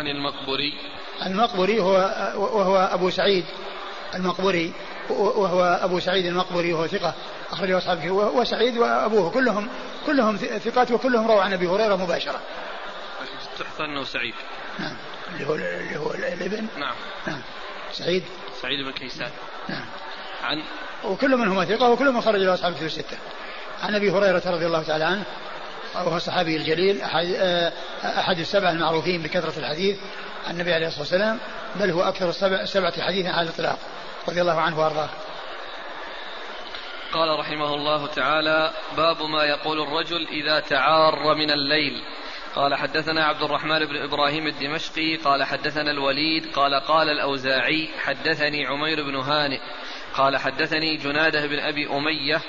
عن المقبري؟ المقبري هو وهو أبو سعيد المقبري وهو أبو سعيد المقبري وهو ثقة أخرجه أصحابه وسعيد وأبوه كلهم كلهم ثقات وكلهم رووا عن أبي هريرة مباشرة. تحت أنه سعيد. نعم. اللي هو اللي هو الابن. نعم. نعم. سعيد. سعيد بن كيسان. نعم. عن؟ وكل منهما ثقة وكل من خرج له أصحاب في الستة. عن أبي هريرة رضي الله تعالى عنه وهو الصحابي الجليل أحد, آه، السبع المعروفين بكثرة الحديث عن النبي عليه الصلاة والسلام بل هو أكثر السبع سبعة حديثا على الإطلاق رضي الله عنه وأرضاه. قال رحمه الله تعالى باب ما يقول الرجل إذا تعار من الليل. قال حدثنا عبد الرحمن بن إبراهيم الدمشقي قال حدثنا الوليد قال قال الأوزاعي حدثني عمير بن هانئ قال حدثني جنادة بن أبي أمية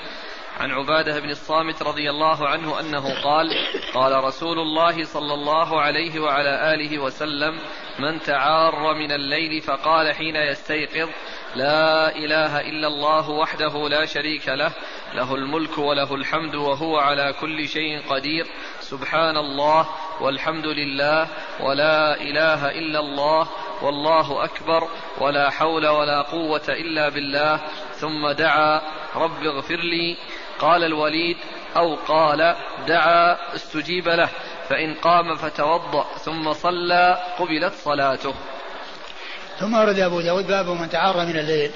عن عبادة بن الصامت رضي الله عنه أنه قال قال رسول الله صلى الله عليه وعلى آله وسلم من تعار من الليل فقال حين يستيقظ لا إله إلا الله وحده لا شريك له له الملك وله الحمد وهو على كل شيء قدير سبحان الله والحمد لله ولا إله إلا الله والله أكبر ولا حول ولا قوة إلا بالله ثم دعا رب اغفر لي قال الوليد أو قال دعا استجيب له فإن قام فتوضأ ثم صلى قبلت صلاته. ثم ورد أبو داود باب من تعار من الليل.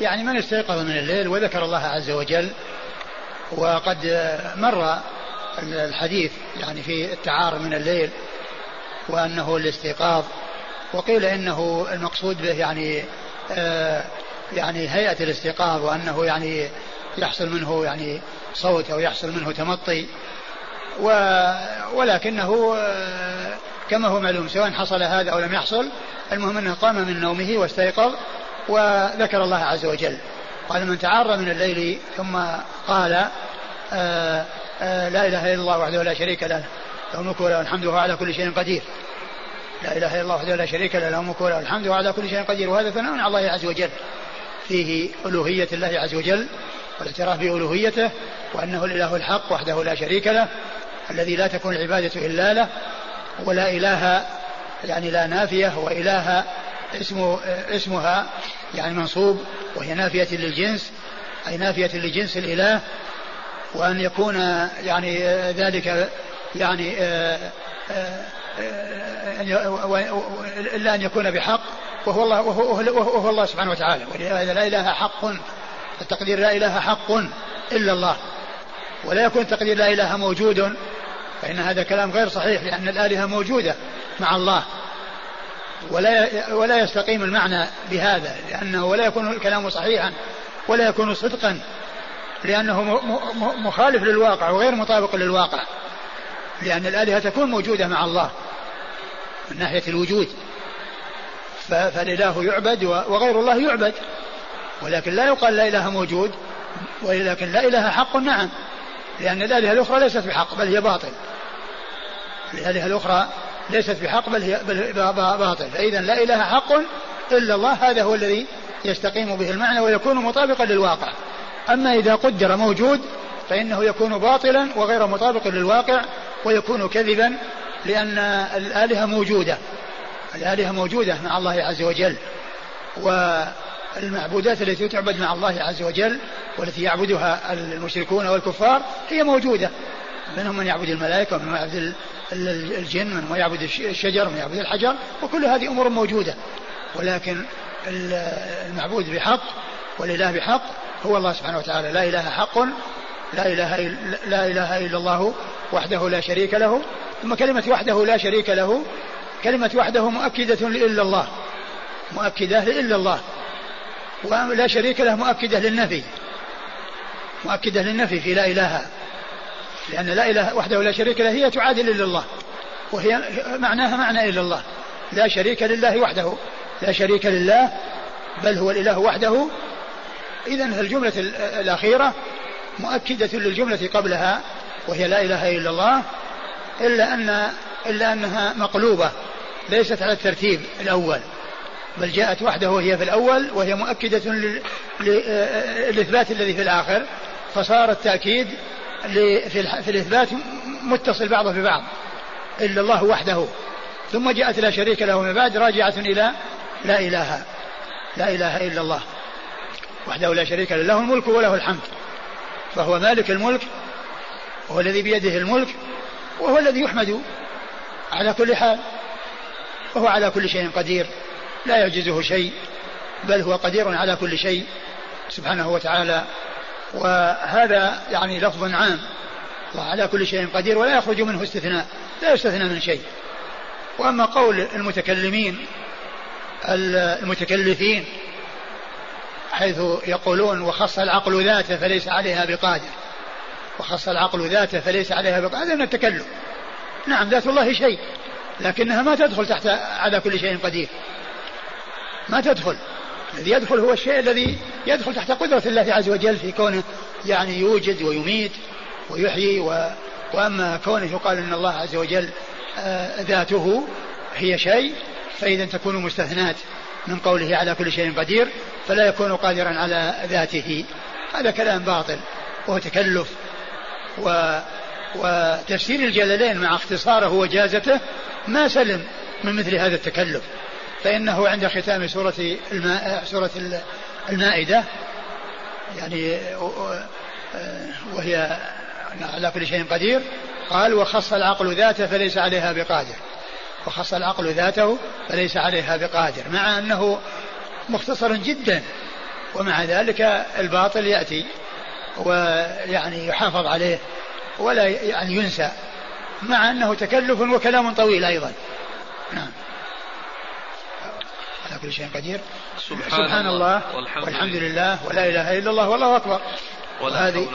يعني من استيقظ من الليل وذكر الله عز وجل وقد مر الحديث يعني في التعار من الليل وأنه الاستيقاظ وقيل إنه المقصود به يعني آه يعني هيئة الاستيقاظ وأنه يعني يحصل منه يعني صوت أو يحصل منه تمطي. و ولكنه آه كما هو معلوم سواء حصل هذا أو لم يحصل المهم أنه قام من نومه واستيقظ وذكر الله عز وجل. قال من تعار من الليل ثم قال آآ آه، آآ آه، لا إله إلا الله وحده لا شريك له له الملك وله الحمد وهو على كل شيء قدير. لا إله إلا الله وحده لا شريك له له الملك وله الحمد وهو على كل شيء قدير. وهذا ثناء على الله عز وجل فيه ألوهية الله عز وجل والاعتراف بألوهيته وأنه الإله الحق وحده لا شريك له الذي لا تكون العبادة إلا له ولا إله يعني لا نافية وإله اسمه اسمها يعني منصوب وهي نافية للجنس أي نافية لجنس الإله وأن يكون يعني ذلك يعني إلا أن يكون بحق وهو الله وهو, وهو الله سبحانه وتعالى ولهذا لا إله حق التقدير لا إله حق إلا الله. ولا يكون تقدير لا إله موجود. فإن هذا كلام غير صحيح لأن الآلهة موجودة مع الله. ولا ولا يستقيم المعنى بهذا لأنه ولا يكون الكلام صحيحا ولا يكون صدقا لأنه مخالف للواقع وغير مطابق للواقع. لأن الآلهة تكون موجودة مع الله من ناحية الوجود. فالإله يعبد وغير الله يعبد. ولكن لا يقال لا إله موجود ولكن لا إله حق نعم. لأن الآلهة الأخرى ليست بحق بل هي باطل. الآلهة الأخرى ليست بحق بل هي باطل. فإذا لا إله حق إلا الله هذا هو الذي يستقيم به المعنى ويكون مطابقا للواقع. أما إذا قدر موجود فإنه يكون باطلا وغير مطابق للواقع ويكون كذبا لأن الآلهة موجودة. الآلهة موجودة مع الله عز وجل. والمعبودات التي تعبد مع الله عز وجل والتي يعبدها المشركون والكفار هي موجودة. منهم من يعبد الملائكة ومن يعبد الجن من يعبد الشجر ومن يعبد الحجر وكل هذه أمور موجودة. ولكن المعبود بحق والإله بحق هو الله سبحانه وتعالى. لا إله حق لا إله إلا, لا إله إلا الله وحده لا شريك له. ثم كلمة وحده لا شريك له كلمة وحده مؤكدة لإلا الله. مؤكدة لإلا الله. ولا شريك له مؤكدة للنفي. مؤكدة للنفي في لا إله. لأن لا إله وحده لا شريك له هي تعادل إلا الله. وهي معناها معنى إلا الله. لا شريك لله وحده. لا شريك لله بل هو الإله وحده. إذا الجملة الأخيرة مؤكدة للجملة قبلها وهي لا إله إلا الله إلا أن إلا أنها مقلوبة ليست على الترتيب الأول. بل جاءت وحده وهي في الأول وهي مؤكدة للإثبات الذي في الآخر فصار التأكيد في الإثبات متصل بعضه ببعض إلا الله وحده. ثم جاءت لا شريك له من بعد راجعة إلى لا إله لا إله إلا الله. وحده لا شريك له له الملك وله الحمد. فهو مالك الملك وهو الذي بيده الملك وهو الذي يحمد على كل حال وهو على كل شيء قدير. لا يعجزه شيء بل هو قدير على كل شيء سبحانه وتعالى. وهذا يعني لفظ عام وعلى كل شيء قدير ولا يخرج منه استثناء لا يستثنى من شيء. وأما قول المتكلمين المتكلفين حيث يقولون وخص العقل ذاته فليس عليها بقادر وخص العقل ذاته فليس عليها بقادر هذا من التكلم نعم ذات الله شيء لكنها ما تدخل تحت على كل شيء قدير. ما تدخل. الذي يدخل هو الشيء الذي يدخل تحت قدرة الله عز وجل في كونه يعني يوجد ويميت ويحيي و... وأما كونه يقال أن الله عز وجل آه، ذاته هي شيء فإذا تكون مستثنات من قوله على كل شيء قدير فلا يكون قادرا على ذاته. هذا كلام باطل وهو تكلف و وتفسير الجلالين مع اختصاره وجازته ما سلم من مثل هذا التكلف. فإنه عند ختام سورة الماء سورة المائدة يعني وهي على كل شيء قدير قال وخص العقل ذاته فليس عليها بقادر. وخص العقل ذاته فليس عليها بقادر مع أنه مختصر جدا. ومع ذلك الباطل يأتي ويعني يحافظ عليه ولا يعني ينسى مع أنه تكلف وكلام طويل أيضا. نعم. على كل شيء قدير. سبحان, سبحان الله والحمد, والحمد لله. ولا إله إلا الله والله أكبر. ولا قوة.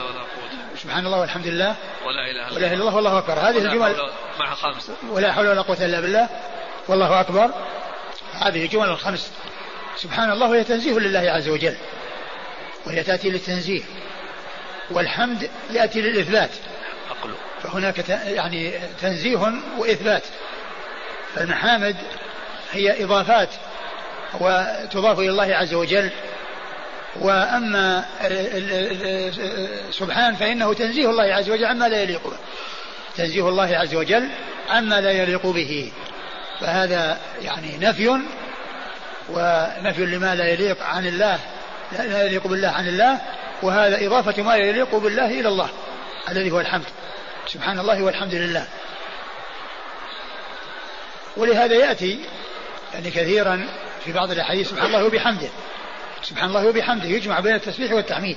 سبحان الله والحمد لله. ولا إله إلا الله, الله والله أكبر. هذه الجمل مع خمس. ولا حول ولا قوة إلا بالله. والله أكبر. هذه الجمل الخمس. سبحان الله وهي تنزيه لله عز وجل. وهي تأتي للتنزيه. والحمد يأتي للإثبات. أقل. فهناك يعني تنزيه وإثبات. فالمحامد هي إضافات. وتضاف إلى الله عز وجل. وأما سبحان فإنه تنزيه الله عز وجل عما لا يليق به. تنزيه الله عز وجل عما لا يليق به. فهذا يعني نفي ونفي لما لا يليق عن الله لا يليق بالله عن الله وهذا إضافة ما يليق بالله إلى الله الذي هو الحمد. سبحان الله والحمد لله. ولهذا يأتي يعني كثيرا في بعض الأحاديث سبحان الله وبحمده. سبحان الله وبحمده يجمع بين التسبيح والتحميد.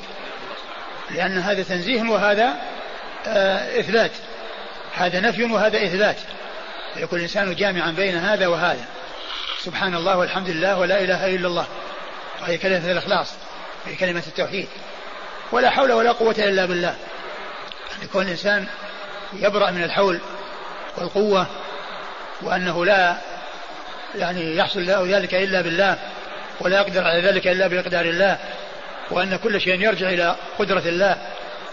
لأن هذا تنزيه وهذا آه إثبات. هذا نفي وهذا إثبات. يكون الإنسان جامعا بين هذا وهذا. سبحان الله والحمد لله ولا إله إلا الله. وهي كلمة الإخلاص وهي كلمة التوحيد. ولا حول ولا قوة إلا بالله. أن يكون الإنسان يبرأ من الحول والقوة وأنه لا يعني يحصل له ذلك إلا بالله ولا يقدر على ذلك إلا بإقدار الله وأن كل شيء يرجع إلى قدرة الله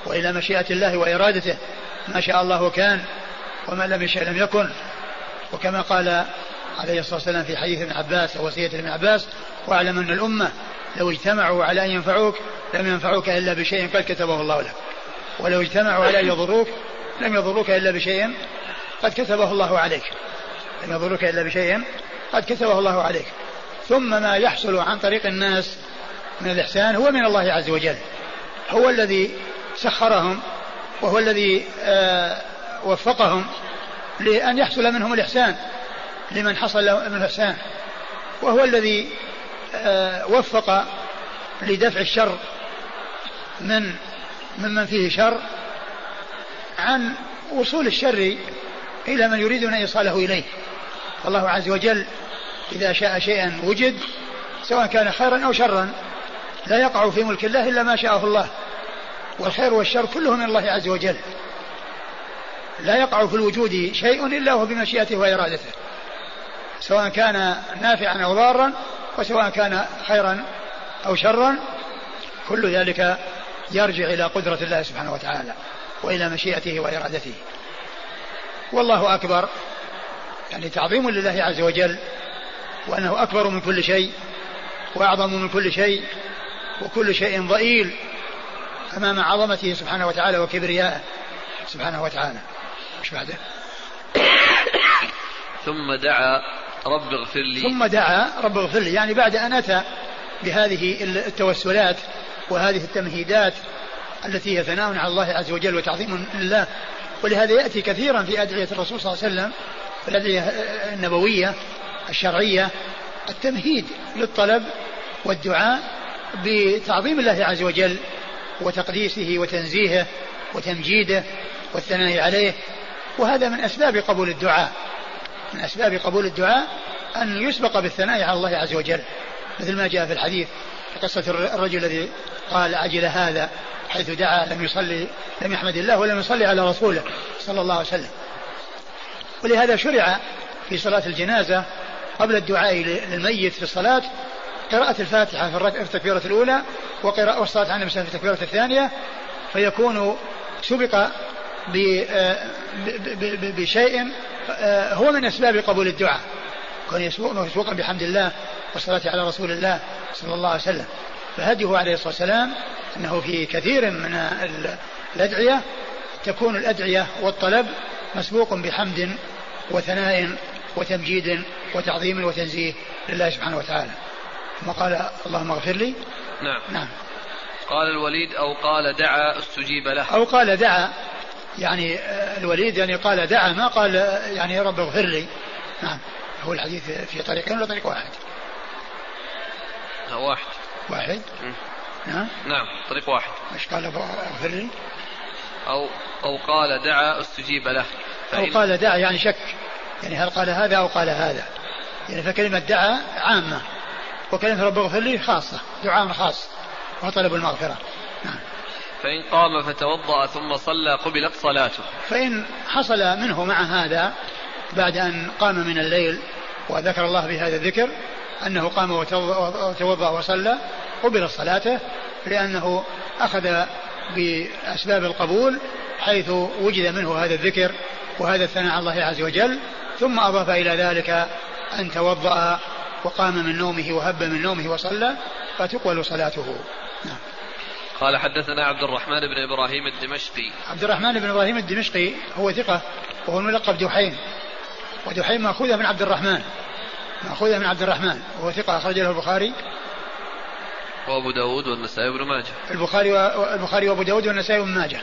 وإلى مشيئة الله وإرادته ما شاء الله كان وما لم يشاء لم يكن. وكما قال عليه الصلاة والسلام في حديث ابن عباس أو وصية ابن عباس واعلم أن الأمة لو اجتمعوا على أن ينفعوك لم ينفعوك إلا بشيء قد كتبه الله لك ولو اجتمعوا على أن يضروك لم يضروك إلا بشيء قد كتبه الله عليك لم يضروك إلا بشيء قد كتبه الله عليك. ثم ما يحصل عن طريق الناس من الإحسان هو من الله عز وجل. هو الذي سخرهم وهو الذي آه، وفقهم لأن يحصل منهم الإحسان لمن حصل لهم الإحسان. وهو الذي آه، وفق لدفع الشر من ممن فيه شر عن وصول الشر إلى من يريدون إيصاله إليه. الله عز وجل إذا شاء شيئا وجد سواء كان خيرا أو شرا لا يقع في ملك الله إلا ما شاءه الله. والخير والشر كله من الله عز وجل. لا يقع في الوجود شيء إلا هو بمشيئته وإرادته. سواء كان نافعا أو ضارا وسواء كان خيرا أو شرا كل ذلك يرجع إلى قدرة الله سبحانه وتعالى وإلى مشيئته وإرادته. والله أكبر. يعني تعظيم لله عز وجل وأنه أكبر من كل شيء وأعظم من كل شيء وكل شيء ضئيل أمام عظمته سبحانه وتعالى وكبريائه سبحانه وتعالى. إيش بعده؟ ثم دعا رب اغفر لي. ثم دعا رب اغفر لي. يعني بعد أن أتى بهذه التوسلات وهذه التمهيدات التي هي ثناء على الله عز وجل وتعظيم لله ولهذا يأتي كثيرا في أدعية الرسول صلى الله عليه وسلم في الأدعية النبوية الشرعية التمهيد للطلب والدعاء بتعظيم الله عز وجل وتقديسه وتنزيهه وتمجيده والثناء عليه وهذا من أسباب قبول الدعاء. من أسباب قبول الدعاء أن يسبق بالثناء على الله عز وجل. مثل ما جاء في الحديث في قصة الرجل الذي قال عجل هذا حيث دعا لم يصلي لم يحمد الله ولم يصلي على رسوله صلى الله عليه وسلم. ولهذا شرع في صلاة الجنازة قبل الدعاء للميت في الصلاة قراءة الفاتحة في التكبيرة الأولى وقراءة والصلاة على النبي في التكبيرة الثانية فيكون سبق بشيء آه، هو من أسباب قبول الدعاء. كون مسبوقا بحمد الله والصلاة على رسول الله صلى الله عليه وسلم. فهديه عليه الصلاة والسلام أنه في كثير من الأدعية تكون الأدعية والطلب مسبوق بحمد وثناء وتمجيد وتعظيم وتنزيه لله سبحانه وتعالى. ثم قال اللهم اغفر لي. نعم. نعم. قال الوليد أو قال دعا استجيب له. أو قال دعا. يعني الوليد يعني قال دعا ما قال يعني يا رب اغفر لي. نعم. هو الحديث في طريقين ولا طريق واحد؟ واحد. واحد؟ نعم. نعم طريق واحد. إيش قال؟ أغفر لي؟ أو أو قال دعا استجيب له. أو قال دعا يعني شك. يعني هل قال هذا أو قال هذا؟ يعني فكلمة دعا عامة وكلمة رب اغفر لي خاصة دعاء خاص وطلب المغفرة. نعم. فإن قام فتوضأ ثم صلى قبلت صلاته. فإن حصل منه مع هذا بعد أن قام من الليل وذكر الله بهذا الذكر أنه قام وتوضأ وصلى قبلت صلاته لأنه أخذ بأسباب القبول حيث وجد منه هذا الذكر وهذا الثناء على الله عز وجل ثم أضاف إلى ذلك أن توضأ وقام من نومه وهب من نومه وصلى فتقبل صلاته. نعم. قال حدثنا عبد الرحمن بن إبراهيم الدمشقي. عبد الرحمن بن إبراهيم الدمشقي هو ثقة وهو الملقب دحيم. ودحيم مأخوذة من عبد الرحمن. مأخوذة من عبد الرحمن وهو ثقة اخرج له البخاري. وأبو داود والنسائي وابن ماجه. البخاري والبخاري وأبو داود والنسائي وابن ماجه.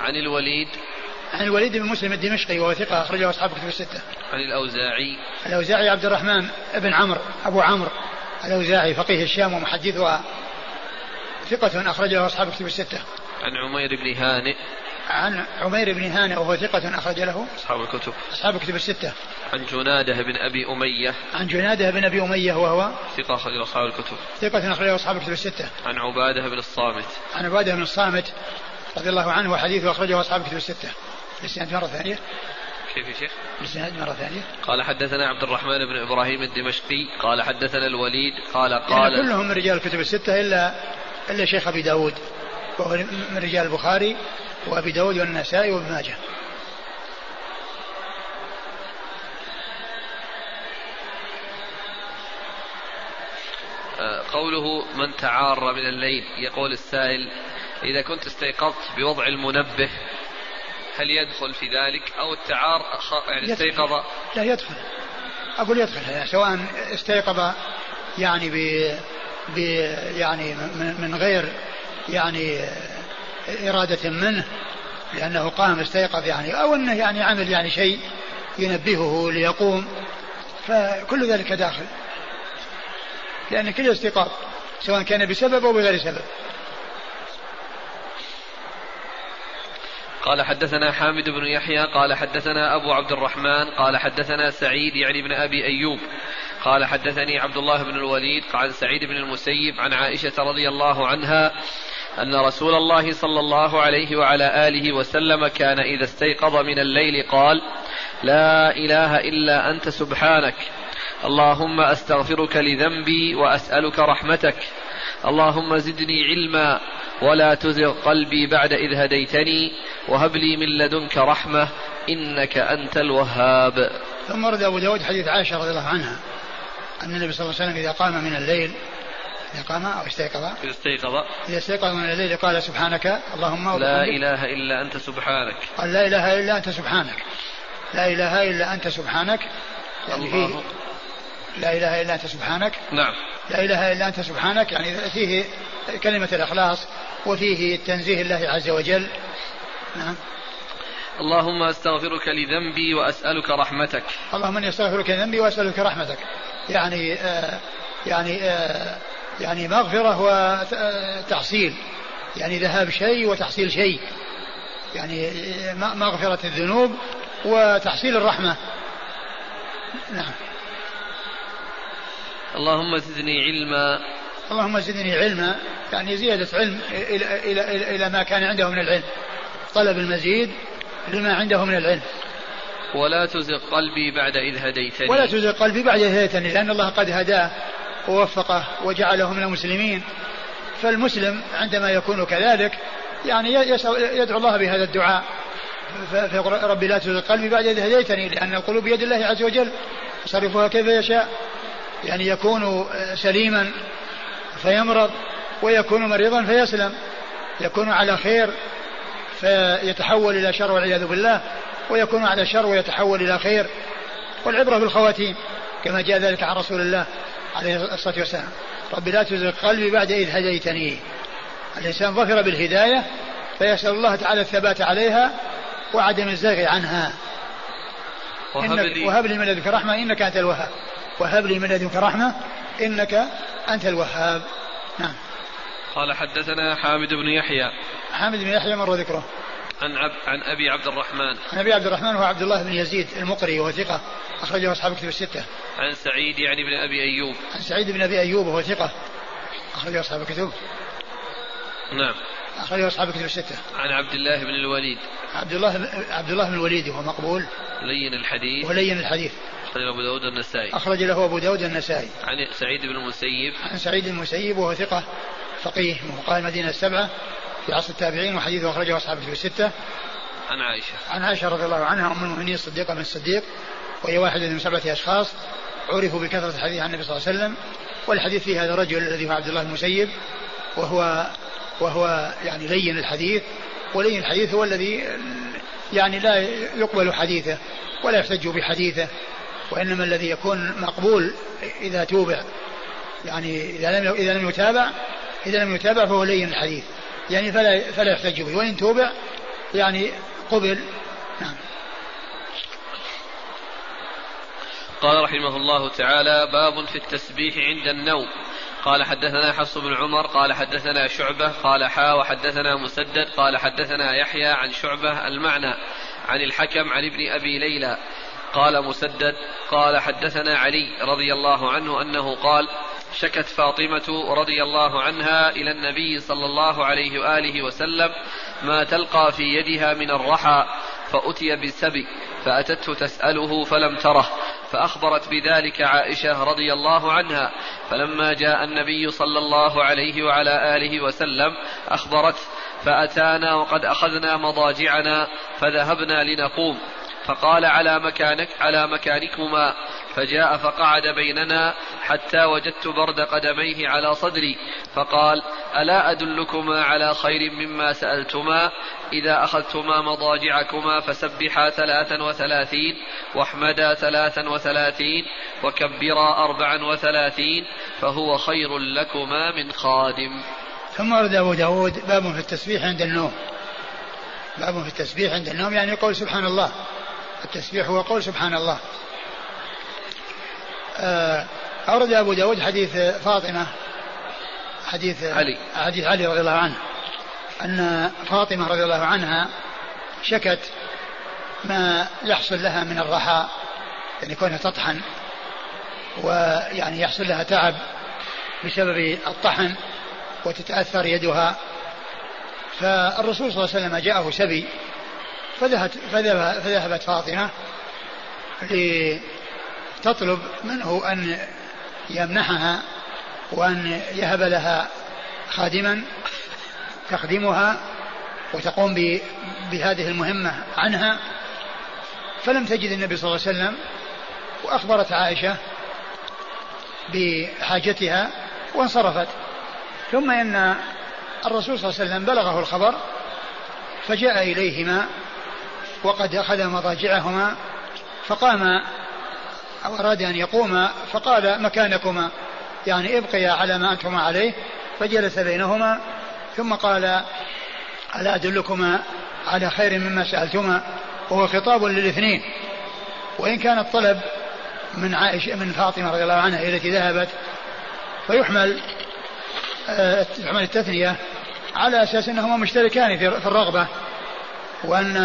عن الوليد عن الوليد بن مسلم الدمشقي وهو ثقة أخرجه أصحاب كتب الستة. عن الأوزاعي. الأوزاعي عبد الرحمن بن عمرو أبو عمرو الأوزاعي فقيه الشام ومحدثها ثقة أخرجه أصحاب كتب الستة. عن عمير بن هانئ. عن عمير بن هانئ وهو ثقة أخرج له أصحاب الكتب. أصحاب الكتب الستة. عن جنادة بن أبي أمية. عن جنادة بن أبي أمية وهو ثقة أخرج أصحاب الكتب. ثقة أخرجه أصحاب الكتب الستة. عن عبادة بن الصامت. عن عبادة بن الصامت رضي الله عنه وحديثه أخرجه أصحاب الكتب الستة. الإسناد مرة ثانية. كيف يا شيخ؟ الإسناد مرة ثانية. قال حدثنا عبد الرحمن بن إبراهيم الدمشقي قال حدثنا الوليد قال قال يعني كلهم من رجال الكتب الستة إلا إلا شيخ أبي داود. وهو من رجال البخاري وأبي داود والنسائي وابن ماجه. آه، قوله من تعار من الليل يقول السائل إذا كنت استيقظت بوضع المنبه هل يدخل في ذلك؟ أو التعار يعني استيقظ؟ لا يدخل. أقول يدخل يعني سواء استيقظ يعني ب ب يعني من غير يعني إرادة منه لأنه قام استيقظ يعني أو أنه يعني عمل يعني شيء ينبهه ليقوم فكل ذلك داخل. لأن كل استيقاظ سواء كان بسبب أو بغير سبب. قال حدثنا حامد بن يحيى قال حدثنا أبو عبد الرحمن قال حدثنا سعيد يعني بن أبي أيوب قال حدثني عبد الله بن الوليد عن سعيد بن المسيب عن عائشة رضي الله عنها أن رسول الله صلى الله عليه وعلى آله وسلم كان إذا استيقظ من الليل قال لا إله إلا أنت سبحانك اللهم أستغفرك لذنبي وأسألك رحمتك اللهم زدني علما ولا تزغ قلبي بعد إذ هديتني وهب لي من لدنك رحمة إنك أنت الوهاب. ثم ورد أبو داود حديث عائشة رضي الله عنها أن النبي صلى الله عليه وسلم إذا قام من الليل إذا قام أو استيقظ؟ إذا استيقظ. إذا استيقظ من الليل قال سبحانك اللهم لا إله إلا أنت سبحانك. قال لا إله إلا أنت سبحانك. لا إله إلا أنت سبحانك. يعني فيه لا إله إلا أنت سبحانك. نعم. لا إله إلا أنت سبحانك يعني فيه كلمة الإخلاص وفيه تنزيه الله عز وجل. نعم. اللهم أستغفرك لذنبي وأسألك رحمتك. اللهم إني أستغفرك لذنبي وأسألك رحمتك. يعني آه يعني آه يعني مغفرة وتحصيل. يعني ذهاب شيء وتحصيل شيء. يعني مغفرة الذنوب وتحصيل الرحمة. نعم. اللهم زدني علما. اللهم زدني علما يعني زيادة علم إلى, إلى, إلى, إلى ما كان عنده من العلم. طلب المزيد لما عنده من العلم. ولا تزغ قلبي بعد إذ هديتني. ولا تزغ قلبي بعد إذ هديتني لأن الله قد هداه ووفقه وجعله من المسلمين. فالمسلم عندما يكون كذلك يعني يدعو الله بهذا الدعاء. ربي لا تزغ قلبي بعد إذ هديتني لأن القلوب بيد الله عز وجل. يصرفها كيف يشاء. يعني يكون سليما فيمرض ويكون مريضا فيسلم. يكون على خير فيتحول إلى شر والعياذ بالله ويكون على شر ويتحول إلى خير. والعبرة بالخواتيم كما جاء ذلك عن رسول الله عليه الصلاة والسلام. رب لا تزغ قلبي بعد إذ هديتني. الإنسان ظفر بالهداية فيسأل الله تعالى الثبات عليها وعدم الزيغ عنها. وهب لي وهب لي من لدنك رحمة إنك أنت الوهاب. وهب لي من لدنك رحمة إنك أنت الوهاب. نعم. قال حدثنا حامد بن يحيى. حامد بن يحيى مر ذكره. عن عب عن أبي عبد الرحمن. عن أبي عبد الرحمن هو عبد الله بن يزيد المقري وهو ثقة أخرجه أصحاب كتب الستة. عن سعيد يعني بن أبي أيوب. عن سعيد بن أبي أيوب وهو ثقة أخرجه أصحاب الكتب. نعم. أخرجه أصحاب الكتب الستة. عن عبد الله بن الوليد. عبد الله عبد الله بن الوليد وهو مقبول. لين الحديث. ولين الحديث. أخرج له أبو داود النسائي أخرج له أبو داود النسائي عن سعيد بن المسيب. عن سعيد بن المسيب وهو ثقة فقيه من فقهاء المدينة السبعة في عصر التابعين وحديثه أخرجه أصحاب في الستة. عن عائشة. عن عائشة رضي الله عنها أم المؤمنين الصديقة من الصديق وهي واحدة من سبعة أشخاص عرفوا بكثرة الحديث عن النبي صلى الله عليه وسلم والحديث في هذا الرجل الذي هو عبد الله المسيب وهو وهو يعني لين الحديث ولين الحديث هو الذي يعني لا يقبل حديثه ولا يحتج بحديثه وإنما الذي يكون مقبول إذا توبع. يعني إذا لم إذا لم يتابع إذا لم يتابع فهو لين الحديث. يعني فلا فلا يحتج به. وإن توبع يعني قبل. نعم. قال رحمه الله تعالى باب في التسبيح عند النوم. قال حدثنا حفص بن عمر قال حدثنا شعبة قال حا وحدثنا مسدد قال حدثنا يحيى عن شعبة المعنى عن الحكم عن ابن أبي ليلى. قال مسدد قال حدثنا علي رضي الله عنه أنه قال شكت فاطمة رضي الله عنها إلى النبي صلى الله عليه وآله وسلم ما تلقى في يدها من الرحى فأتي بالسبي فأتته تسأله فلم تره فأخبرت بذلك عائشة رضي الله عنها فلما جاء النبي صلى الله عليه وعلى آله وسلم اخبرته فأتانا وقد أخذنا مضاجعنا فذهبنا لنقوم فقال على مكانك على مكانكما فجاء فقعد بيننا حتى وجدت برد قدميه على صدري فقال ألا أدلكما على خير مما سألتما إذا أخذتما مضاجعكما فسبحا ثلاثا وثلاثين واحمدا ثلاثا وثلاثين وكبرا أربعا وثلاثين فهو خير لكما من خادم. ثم ورد أبو داود باب في التسبيح عند النوم. باب في التسبيح عند النوم يعني يقول سبحان الله. التسبيح هو قول سبحان الله. آه، أورد أبو داود حديث فاطمة حديث علي. حديث علي رضي الله عنه أن فاطمة رضي الله عنها شكت ما يحصل لها من الرحى يعني كونها تطحن ويعني يحصل لها تعب بسبب الطحن وتتأثر يدها. فالرسول صلى الله عليه وسلم جاءه سبي فذهبت, فذهبت فاطمة لتطلب منه أن يمنحها وأن يهب لها خادما تخدمها وتقوم بهذه المهمة عنها. فلم تجد النبي صلى الله عليه وسلم وأخبرت عائشة بحاجتها وانصرفت. ثم إن الرسول صلى الله عليه وسلم بلغه الخبر فجاء إليهما وقد أخذ مضاجعهما فقام أو أراد أن يقوم فقال مكانكما يعني ابقيا على ما أنتما عليه فجلس بينهما ثم قال ألا أدلكما على خير مما سألتما؟ وهو خطاب للاثنين. وإن كان الطلب من عائشة من فاطمة رضي الله عنها التي ذهبت فيحمل آه، يحمل التثنية على أساس أنهما مشتركان في الرغبة. وأن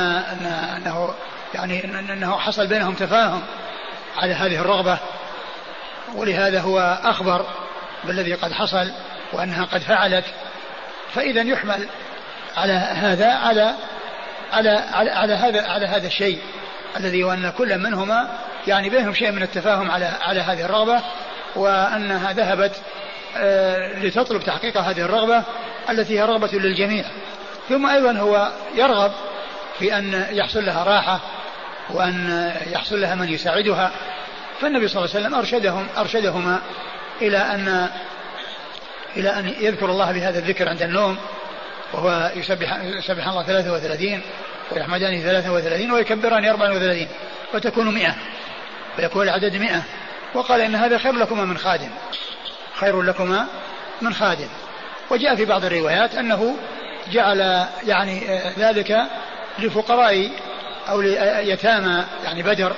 أنه يعني أنه حصل بينهم تفاهم على هذه الرغبة ولهذا هو أخبر بالذي قد حصل وأنها قد فعلت. فإذا يحمل على هذا على على على, على هذا على هذا الشيء الذي وأن كل منهما يعني بينهم شيء من التفاهم على على هذه الرغبة وأنها ذهبت آه، لتطلب تحقيق هذه الرغبة التي هي رغبة للجميع. ثم أيضا هو يرغب في أن يحصل لها راحة وأن يحصل لها من يساعدها. فالنبي صلى الله عليه وسلم أرشدهم أرشدهما إلى أن إلى أن يذكر الله بهذا الذكر عند النوم وهو يسبح يسبح الله 33 ويحمدان 33 ويكبران 34 وتكون 100 فيكون العدد 100 وقال إن هذا خير لكما من خادم. خير لكما من خادم. وجاء في بعض الروايات أنه جعل يعني ذلك لفقراء أو ليتامى يعني بدر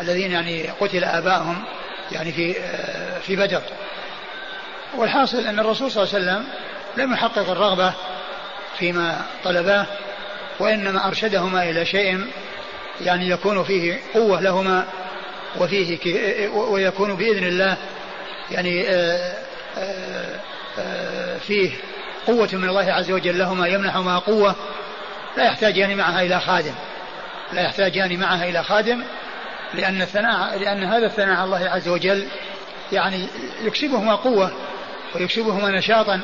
الذين يعني قتل آبائهم يعني في في بدر. والحاصل أن الرسول صلى الله عليه وسلم لم يحقق الرغبة فيما طلباه وإنما أرشدهما إلى شيء يعني يكون فيه قوة لهما وفيه ويكون بإذن الله يعني آه، آه، آه، فيه قوة من الله عز وجل لهما يمنحهما قوة لا يحتاجان معها إلى خادم. لا يحتاجان معها إلى خادم لأن الثناء لأن هذا الثناء على الله عز وجل يعني يكسبهما قوة ويكسبهما نشاطا.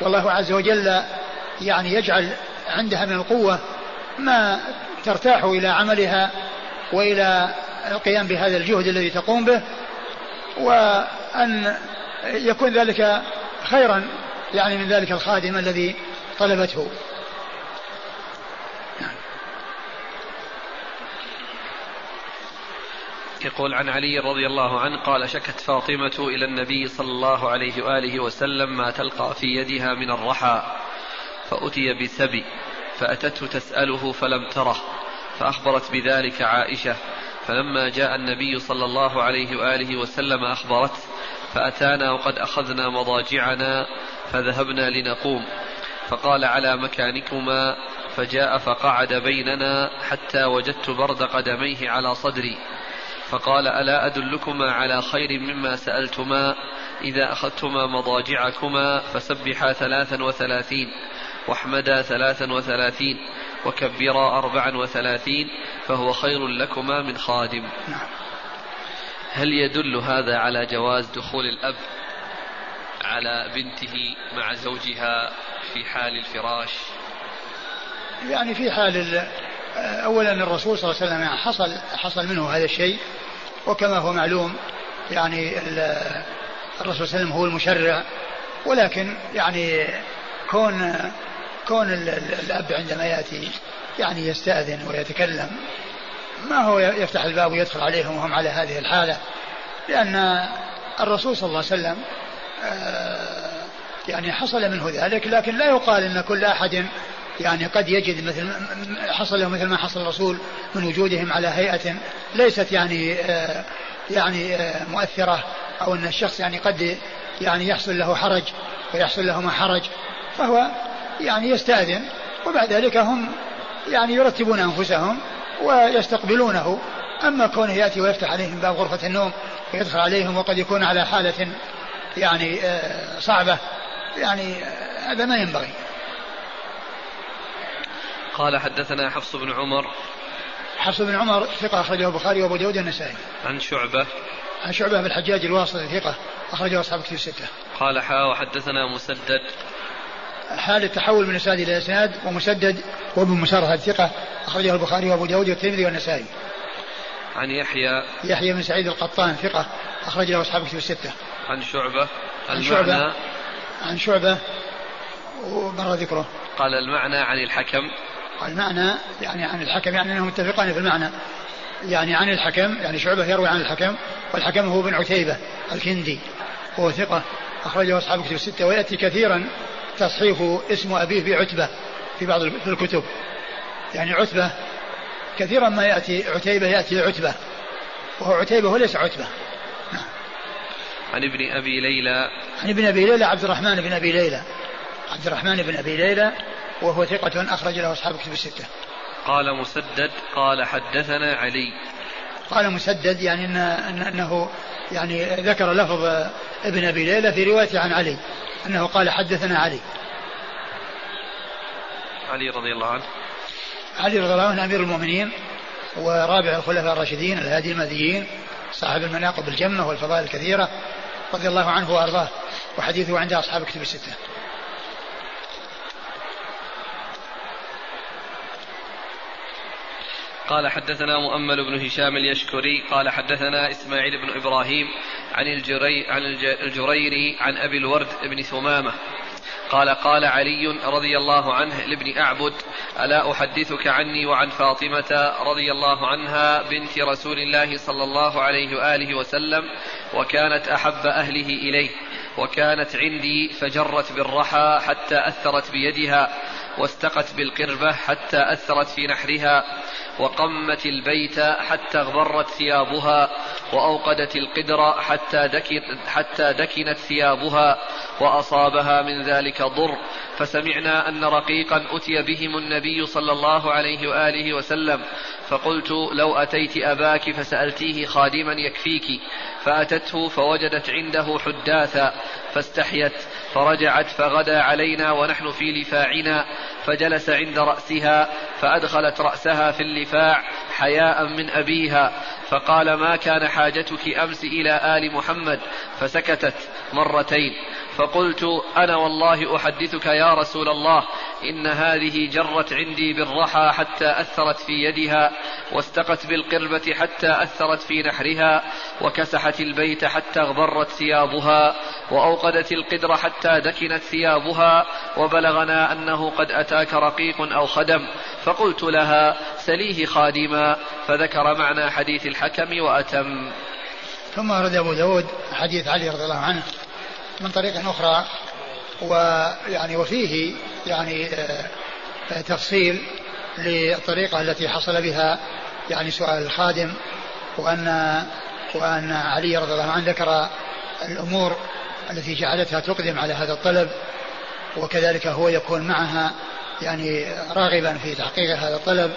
والله عز وجل يعني يجعل عندها من القوة ما ترتاح إلى عملها وإلى القيام بهذا الجهد الذي تقوم به وأن يكون ذلك خيرا يعني من ذلك الخادم الذي طلبته. يقول عن علي رضي الله عنه قال شكت فاطمة إلى النبي صلى الله عليه وآله وسلم ما تلقى في يدها من الرحى فأتي بثبي فأتته تسأله فلم تره فأخبرت بذلك عائشة فلما جاء النبي صلى الله عليه وآله وسلم أخبرته فأتانا وقد أخذنا مضاجعنا فذهبنا لنقوم فقال على مكانكما فجاء فقعد بيننا حتى وجدت برد قدميه على صدري. فقال ألا أدلكما على خير مما سألتما إذا أخذتما مضاجعكما فسبحا ثلاثا وثلاثين واحمدا ثلاثا وثلاثين وكبرا أربعا وثلاثين فهو خير لكما من خادم. هل يدل هذا على جواز دخول الأب على بنته مع زوجها في حال الفراش؟ يعني في حال اولا الرسول صلى الله عليه وسلم يعني حصل حصل منه هذا الشيء. وكما هو معلوم يعني الرسول صلى الله عليه وسلم هو المشرع ولكن يعني كون كون الأب عندما يأتي يعني يستأذن ويتكلم ما هو يفتح الباب ويدخل عليهم وهم على هذه الحالة؟ لأن الرسول صلى الله عليه وسلم آه، يعني حصل منه ذلك لكن لا يقال إن كل أحد يعني قد يجد مثل حصل له مثل ما حصل الرسول من وجودهم على هيئة ليست يعني آه، يعني آه، مؤثرة أو أن الشخص يعني قد يعني يحصل له حرج ويحصل له ما حرج فهو يعني يستأذن وبعد ذلك هم يعني يرتبون أنفسهم ويستقبلونه. أما كونه يأتي ويفتح عليهم باب غرفة النوم ويدخل عليهم وقد يكون على حالة يعني آه، صعبة يعني هذا ما ينبغي. قال حدثنا حفص بن عمر حفص بن عمر ثقة أخرجه البخاري وأبو داود النسائي. عن شعبة عن شعبة بن الحجاج الواسطي ثقة أخرجه أصحاب كتب الستة. قال حا وحدثنا مسدد حال التحول من إسناد إلى إسناد ومسدد وابن مسرهد ثقة أخرجه البخاري وأبو داود والترمذي والنسائي. عن يحيى يحيى بن سعيد القطان ثقة اخرج له أصحاب كتب الستة. عن شعبة عن شعبة عن شعبة ومر ذكره. قال المعنى عن الحكم المعنى يعني عن الحكم يعني إنهم متفقان في المعنى. يعني عن الحكم يعني شعبة يروي عن الحكم والحكم هو بن عتيبة الكندي وهو ثقة أخرجه أصحاب كتب الستة ويأتي كثيرا تصحيح اسم أبيه بعتبة في بعض الكتب. يعني عتبة كثيرا ما يأتي عتيبة يأتي عتبة وهو عتيبة وليس عتبة. نعم. عن ابن أبي ليلى. عن ابن أبي ليلى عبد الرحمن بن أبي ليلى. عبد الرحمن بن أبي ليلى وهو ثقة أخرج له أصحاب كتب الستة. قال مسدد قال حدثنا علي. قال مسدد يعني إن أنه يعني ذكر لفظ ابن أبي ليلى في رواية عن علي. أنه قال حدثنا علي. علي رضي الله عنه. علي رضي الله عنه أمير المؤمنين ورابع الخلفاء الراشدين الهادي المهديين صاحب المناقب الجمة والفضائل الكثيرة رضي الله عنه وأرضاه وحديثه عند أصحاب كتب الستة. قال حدثنا مؤمل بن هشام اليشكري قال حدثنا إسماعيل بن إبراهيم عن الجري عن الجريري عن أبي الورد بن ثمامة. قال قال علي رضي الله عنه لابن أعبد ألا أحدثك عني وعن فاطمة رضي الله عنها بنت رسول الله صلى الله عليه وآله وسلم وكانت أحب أهله إليه وكانت عندي فجرت بالرحى حتى أثرت بيدها واستقت بالقربة حتى أثرت في نحرها وقمت البيت حتى اغبرت ثيابها وأوقدت القدر حتى, دكن حتى دكنت ثيابها وأصابها من ذلك ضر. فسمعنا أن رقيقا أتي بهم النبي صلى الله عليه وآله وسلم فقلت لو أتيت أباك فسألتيه خادما يكفيك. فأتته فوجدت عنده حداثا فاستحيت فرجعت فغدا علينا ونحن في لفاعنا فجلس عند رأسها فأدخلت رأسها في اللفاع حياء من أبيها. فقال ما كان حاجتك أمس إلى آل محمد؟ فسكتت مرتين. فقلت أنا والله أحدثك يا رسول الله إن هذه جرت عندي بالرحى حتى أثرت في يدها واستقت بالقربة حتى أثرت في نحرها وكسحت البيت حتى اغبرت ثيابها وأوقدت القدر حتى دكنت ثيابها وبلغنا أنه قد أتاك رقيق أو خدم. فقلت لها سليه خادما فذكر معنى حديث الحكم وأتم. ثم ورد أبو داود حديث علي رضي الله عنه من طريق أخرى ويعني وفيه يعني آه، تفصيل للطريقة التي حصل بها يعني سؤال الخادم وأن وأن علي رضي الله عنه ذكر الأمور التي جعلتها تقدم على هذا الطلب وكذلك هو يكون معها يعني راغبا في تحقيق هذا الطلب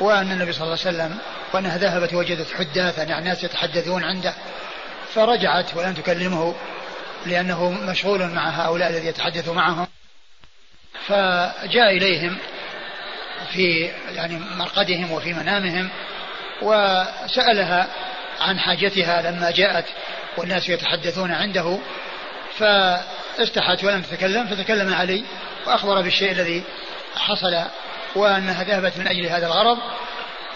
وأن النبي صلى الله عليه وسلم وأنها ذهبت وجدت حداثا يعني ناس يتحدثون عنده فرجعت ولم تكلمه لأنه مشغول مع هؤلاء الذي يتحدث معهم. فجاء إليهم في يعني مرقدهم وفي منامهم وسألها عن حاجتها لما جاءت والناس يتحدثون عنده. فاستحت ولم تتكلم فتكلم علي وأخبر بالشيء الذي حصل وأنها ذهبت من أجل هذا الغرض.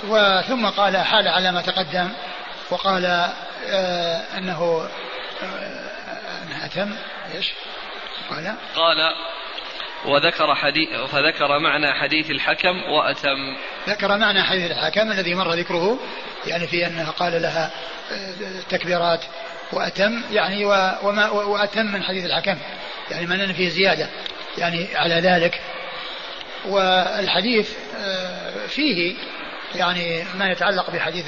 وثم قال حال على ما تقدم وقال آه أنه آه أتم. إيش؟ قال. قال وذكر حديث فذكر معنى حديث الحكم وأتم. ذكر معنى حديث الحكم الذي مر ذكره يعني في أنه قال لها آه، تكبيرات وأتم يعني وما وأتم من حديث الحكم يعني من فيه زيادة يعني على ذلك. والحديث آه، فيه يعني ما يتعلق بحديث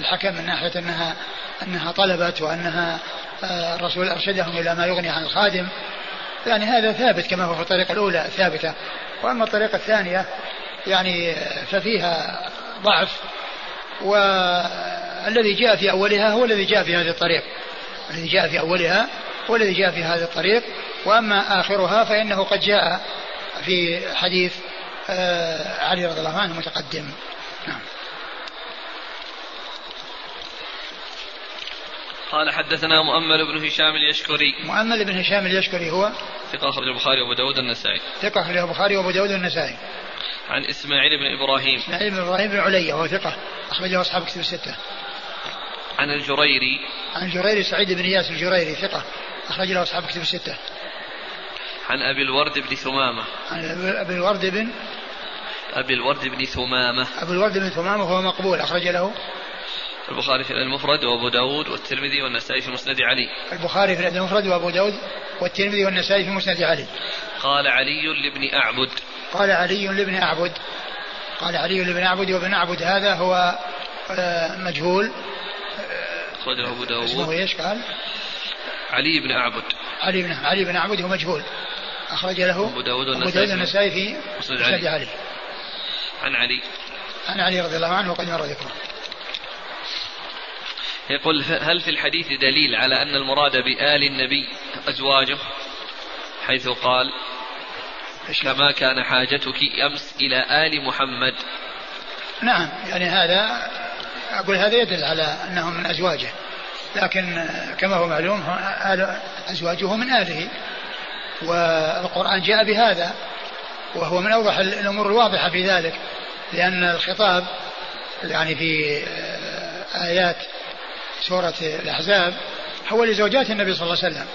الحكم من ناحية أنها أنها طلبت وأنها آه، الرسول أرشدهم إلى ما يغني عن الخادم. يعني هذا ثابت كما هو في الطريقة الأولى ثابتة. وأما الطريقة الثانية يعني ففيها ضعف والذي جاء في أولها هو الذي جاء في هذه الطريق. الذي جاء في أولها هو الذي جاء في هذه الطريق. وأما آخرها فإنه قد جاء في حديث علي رضي الله عنه متقدم. نعم. قال حدثنا مؤمل بن هشام اليشكري. مؤمل بن هشام اليشكري هو؟ ثقة أخرج البخاري وأبو داود النسائي. ثقة أخرج البخاري وأبو داود النسائي. عن إسماعيل بن إبراهيم. إسماعيل بن إبراهيم بن علية وهو ثقة أخرج له أصحاب كتب الستة. عن الجريري. عن الجريري سعيد بن إياس الجريري ثقة أخرج له أصحاب كتب الستة. عن أبي الورد بن ثمامة. عن أبي الورد بن أبي الورد بن ثمامة. أبو الورد بن ثمامة وهو مقبول أخرج له البخاري في المفرد وأبو داود والترمذي والنسائي في مسند علي. البخاري في المفرد وأبو داود والترمذي والنسائي في مسند علي. قال علي لابن أعبد. قال علي لابن أعبد. قال علي لابن أعبد وابن أعبد هذا هو آه، مجهول. أخرجه أبو داود. اسمه إيش قال؟ علي بن أعبد. علي بن علي بن أعبد هو مجهول. أخرج له أبو داود والنسائي في مسند علي. علي. عن علي. عن علي رضي الله عنه وقد مر ذكره. يقول هل في الحديث دليل على أن المراد بآل النبي أزواجه؟ حيث قال كما كان حاجتك أمس إلى آل محمد. نعم يعني هذا أقول هذا يدل على أنهم من أزواجه. لكن كما هو معلوم أزواجه من آله. والقرآن جاء بهذا وهو من أوضح الأمور الواضحة في ذلك لأن الخطاب يعني في آيات سورة الأحزاب هو لزوجات النبي صلى الله عليه وسلم.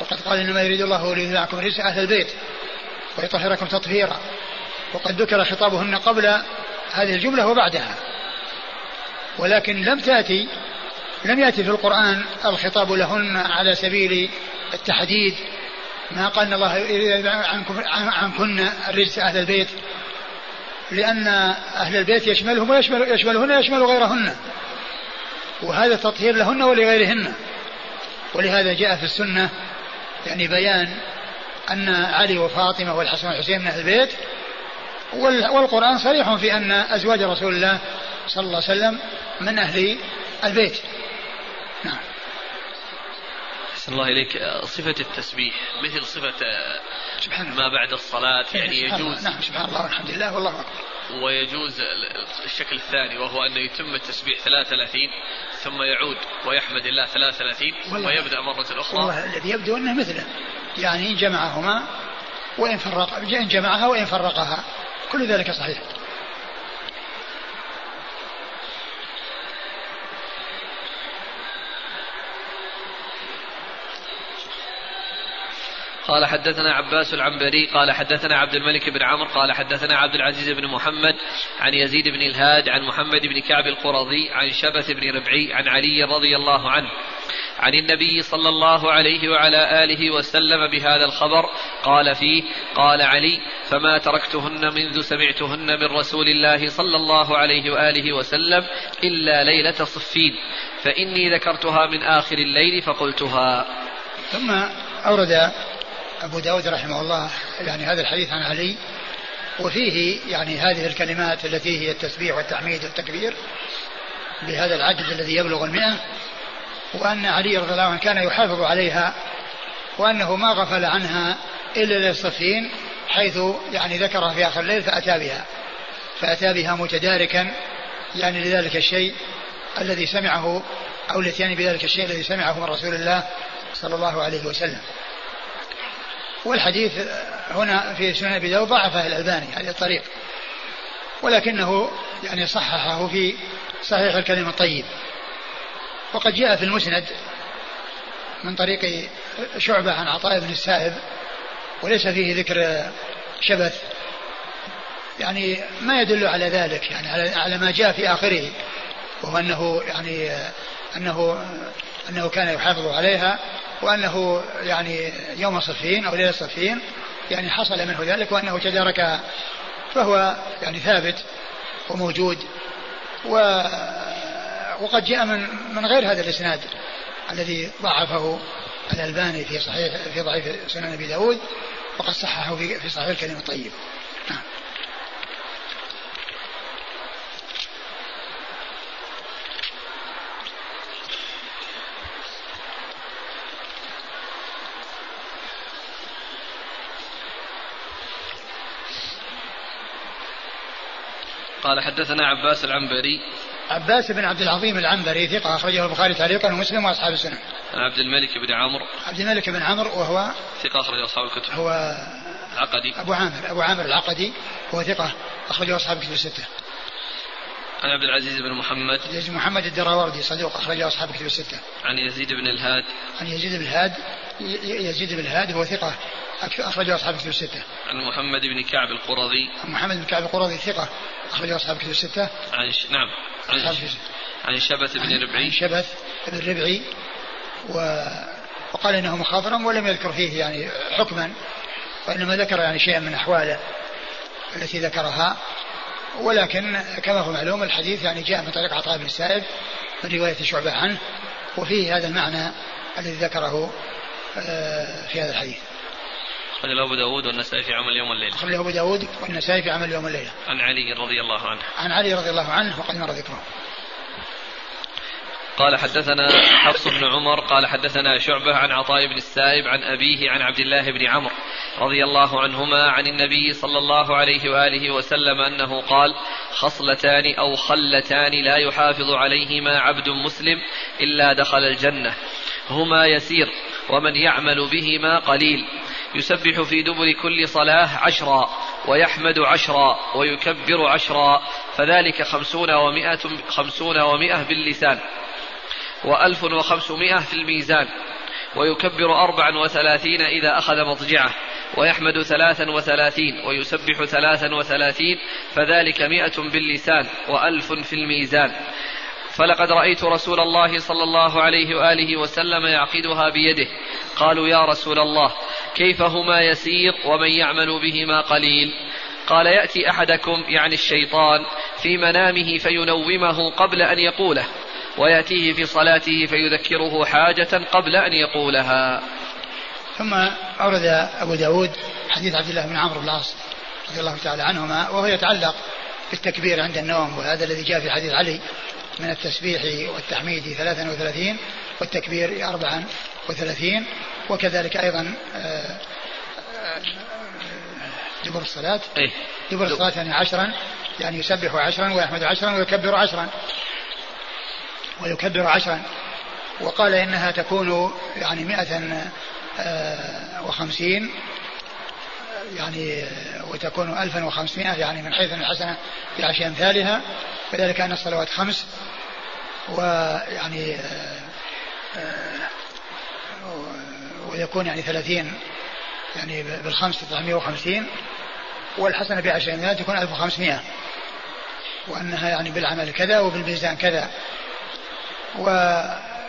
وقد قال إنما يريد الله ليذيع عنكم رزق أهل البيت ويطهركم تطهيرا وقد ذكر خطابهن قبل هذه الجملة وبعدها. ولكن لم تأتي لم يأتي في القرآن الخطاب لهن على سبيل التحديد ما قال الله عنكم عنكن الرجس أهل البيت. لأن أهل البيت يشملهم ويشمل يشملهن ويشمل غيرهن. وهذا تطهير لهن ولغيرهن. ولهذا جاء في السنة يعني بيان أن علي وفاطمة والحسن والحسين من أهل البيت. والقرآن صريح في أن أزواج رسول الله صلى الله عليه وسلم من أهل البيت. نعم. أحسن الله إليك. صفة التسبيح مثل صفة سبحان ما بعد الصلاة يعني يجوز نعم سبحان الله والحمد لله والله أكبر. ويجوز الشكل الثاني وهو أن يتم التسبيح 33 ثم يعود ويحمد الله 33 ثم يبدأ مرة أخرى. والله الذي يبدو أنه مثله. يعني إن جمعهما وإن فرق إن جمعها وإن فرقها. كل ذلك صحيح. قال حدثنا عباس العنبري قال حدثنا عبد الملك بن عمرو قال حدثنا عبد العزيز بن محمد عن يزيد بن الهاد عن محمد بن كعب القرظي عن شبث بن ربعي عن علي رضي الله عنه. عن النبي صلى الله عليه وعلى آله وسلم بهذا الخبر قال فيه قال علي فما تركتهن منذ سمعتهن من رسول الله صلى الله عليه وآله وسلم إلا ليلة صفين فإني ذكرتها من آخر الليل فقلتها. ثم أورد أبو داود رحمه الله يعني هذا الحديث عن علي وفيه يعني هذه الكلمات التي هي التسبيح والتحميد والتكبير بهذا العدد الذي يبلغ المئة وأن علي رضي الله عنه كان يحافظ عليها وأنه ما غفل عنها إلا للصفين حيث يعني ذكرها في آخر الليل فأتى بها فأتى بها متداركا يعني لذلك الشيء الذي سمعه أو الاتيان بذلك الشيء الذي سمعه من رسول الله صلى الله عليه وسلم. والحديث هنا في سنن أبي داود ضعفه الألباني هذه الطريق ولكنه يعني صححه في صحيح الكلم الطيب. وقد جاء في المسند من طريق شعبة عن عطاء بن السائب وليس فيه ذكر شبث. يعني ما يدل على ذلك يعني على ما جاء في آخره وهو أنه يعني أنه أنه كان يحافظ عليها. وأنه يعني يوم صفين أو ليلة صفين يعني حصل منه ذلك وأنه تدارك فهو يعني ثابت وموجود و وقد جاء من من غير هذا الإسناد الذي ضعفه الألباني في صحيح في ضعيف سنن أبي داود وقد صححه في في صحيح الكلم الطيب. قال حدثنا عباس العنبري عباس بن عبد العظيم العنبري ثقة أخرجه البخاري تعليقا ومسلم وأصحاب السنة. عن عبد الملك بن عمرو. عبد الملك بن عمرو وهو ثقة أخرجه أصحاب الكتب. هو العقدي. أبو عامر أبو عامر العقدي هو ثقة أخرجه أصحاب الكتب الستة. عن عبد العزيز بن محمد. يزيد محمد الدراوردي صدوق أخرجه أصحاب الكتب الستة. عن يزيد بن الهاد. عن يزيد بن الهاد يزيد بن الهاد هو ثقة أخرجه أصحاب الكتب الستة. عن محمد بن كعب القرظي. عن محمد بن كعب القرظي ثقة أخرجه أصحاب الكتب الستة. عن ش... نعم. عن, ش... عن شبث بن ربعي. عن شبث بن ربعي و... وقال إنه مخاضرم ولم يذكر فيه يعني حكما وإنما ذكر يعني شيئا من أحواله التي ذكرها ولكن كما هو معلوم الحديث يعني جاء من طريق عطاء بن السائب من رواية شعبة عنه وفيه هذا المعنى الذي ذكره آه، في هذا الحديث أخرجه أبو داود والنسائي في عمل يوم والليلة أخرجه أبو داود والنسائي في عمل يوم والليلة عن علي رضي الله عنه. عن علي رضي الله عنه وقد مر ذكره. قال حدثنا حفص بن عمر قال حدثنا شعبة عن عطاء بن السائب عن أبيه عن عبد الله بن عمرو رضي الله عنهما عن النبي صلى الله عليه وآله وسلم أنه قال خصلتان أو خلتان لا يحافظ عليهما عبد مسلم إلا دخل الجنة. هما يسير ومن يعمل بهما قليل. يسبح في دبر كل صلاة عشرا ويحمد عشرا ويكبر عشرا فذلك خمسون ومائة, خمسون ومائة باللسان وألف وخمسمائة في الميزان ويكبر أربعا وثلاثين إذا أخذ مضجعه ويحمد ثلاثا وثلاثين ويسبح ثلاثا وثلاثين فذلك مئة باللسان وألف في الميزان. فلقد رأيت رسول الله صلى الله عليه وآله وسلم يعقدها بيده. قالوا يا رسول الله كيف هما يسير ومن يعمل بهما قليل؟ قال يأتي أحدكم يعني الشيطان في منامه فينومه قبل أن يقوله ويأتيه في صلاته فيذكره حاجة قبل أن يقولها. ثم أورد أبو داود حديث عبد الله بن عمرو بن العاص رضي الله تعالى عنهما وهو يتعلق بالتكبير عند النوم وهذا الذي جاء في حديث علي. من التسبيح والتحميد 33 والتكبير 34 وكذلك أيضا آه، آه، دبر الصلاة. إيه؟ دبر الصلاة يعني عشرا يعني يسبح عشرا ويحمد عشرا ويكبر عشرا. ويكبر عشرا. وقال إنها تكون يعني مئة آه، وخمسين يعني وتكون ألفا وخمسمائة يعني من حيث الحسنة بعشر أمثالها وذلك أن الصلوات خمس ويعني آه، آه، ويكون يعني ثلاثين يعني بالخمس تسعمائة وخمسين والحسنة بعشر أمثال تكون ألف وخمسمائة وأنها يعني بالعمل كذا وبالميزان كذا. و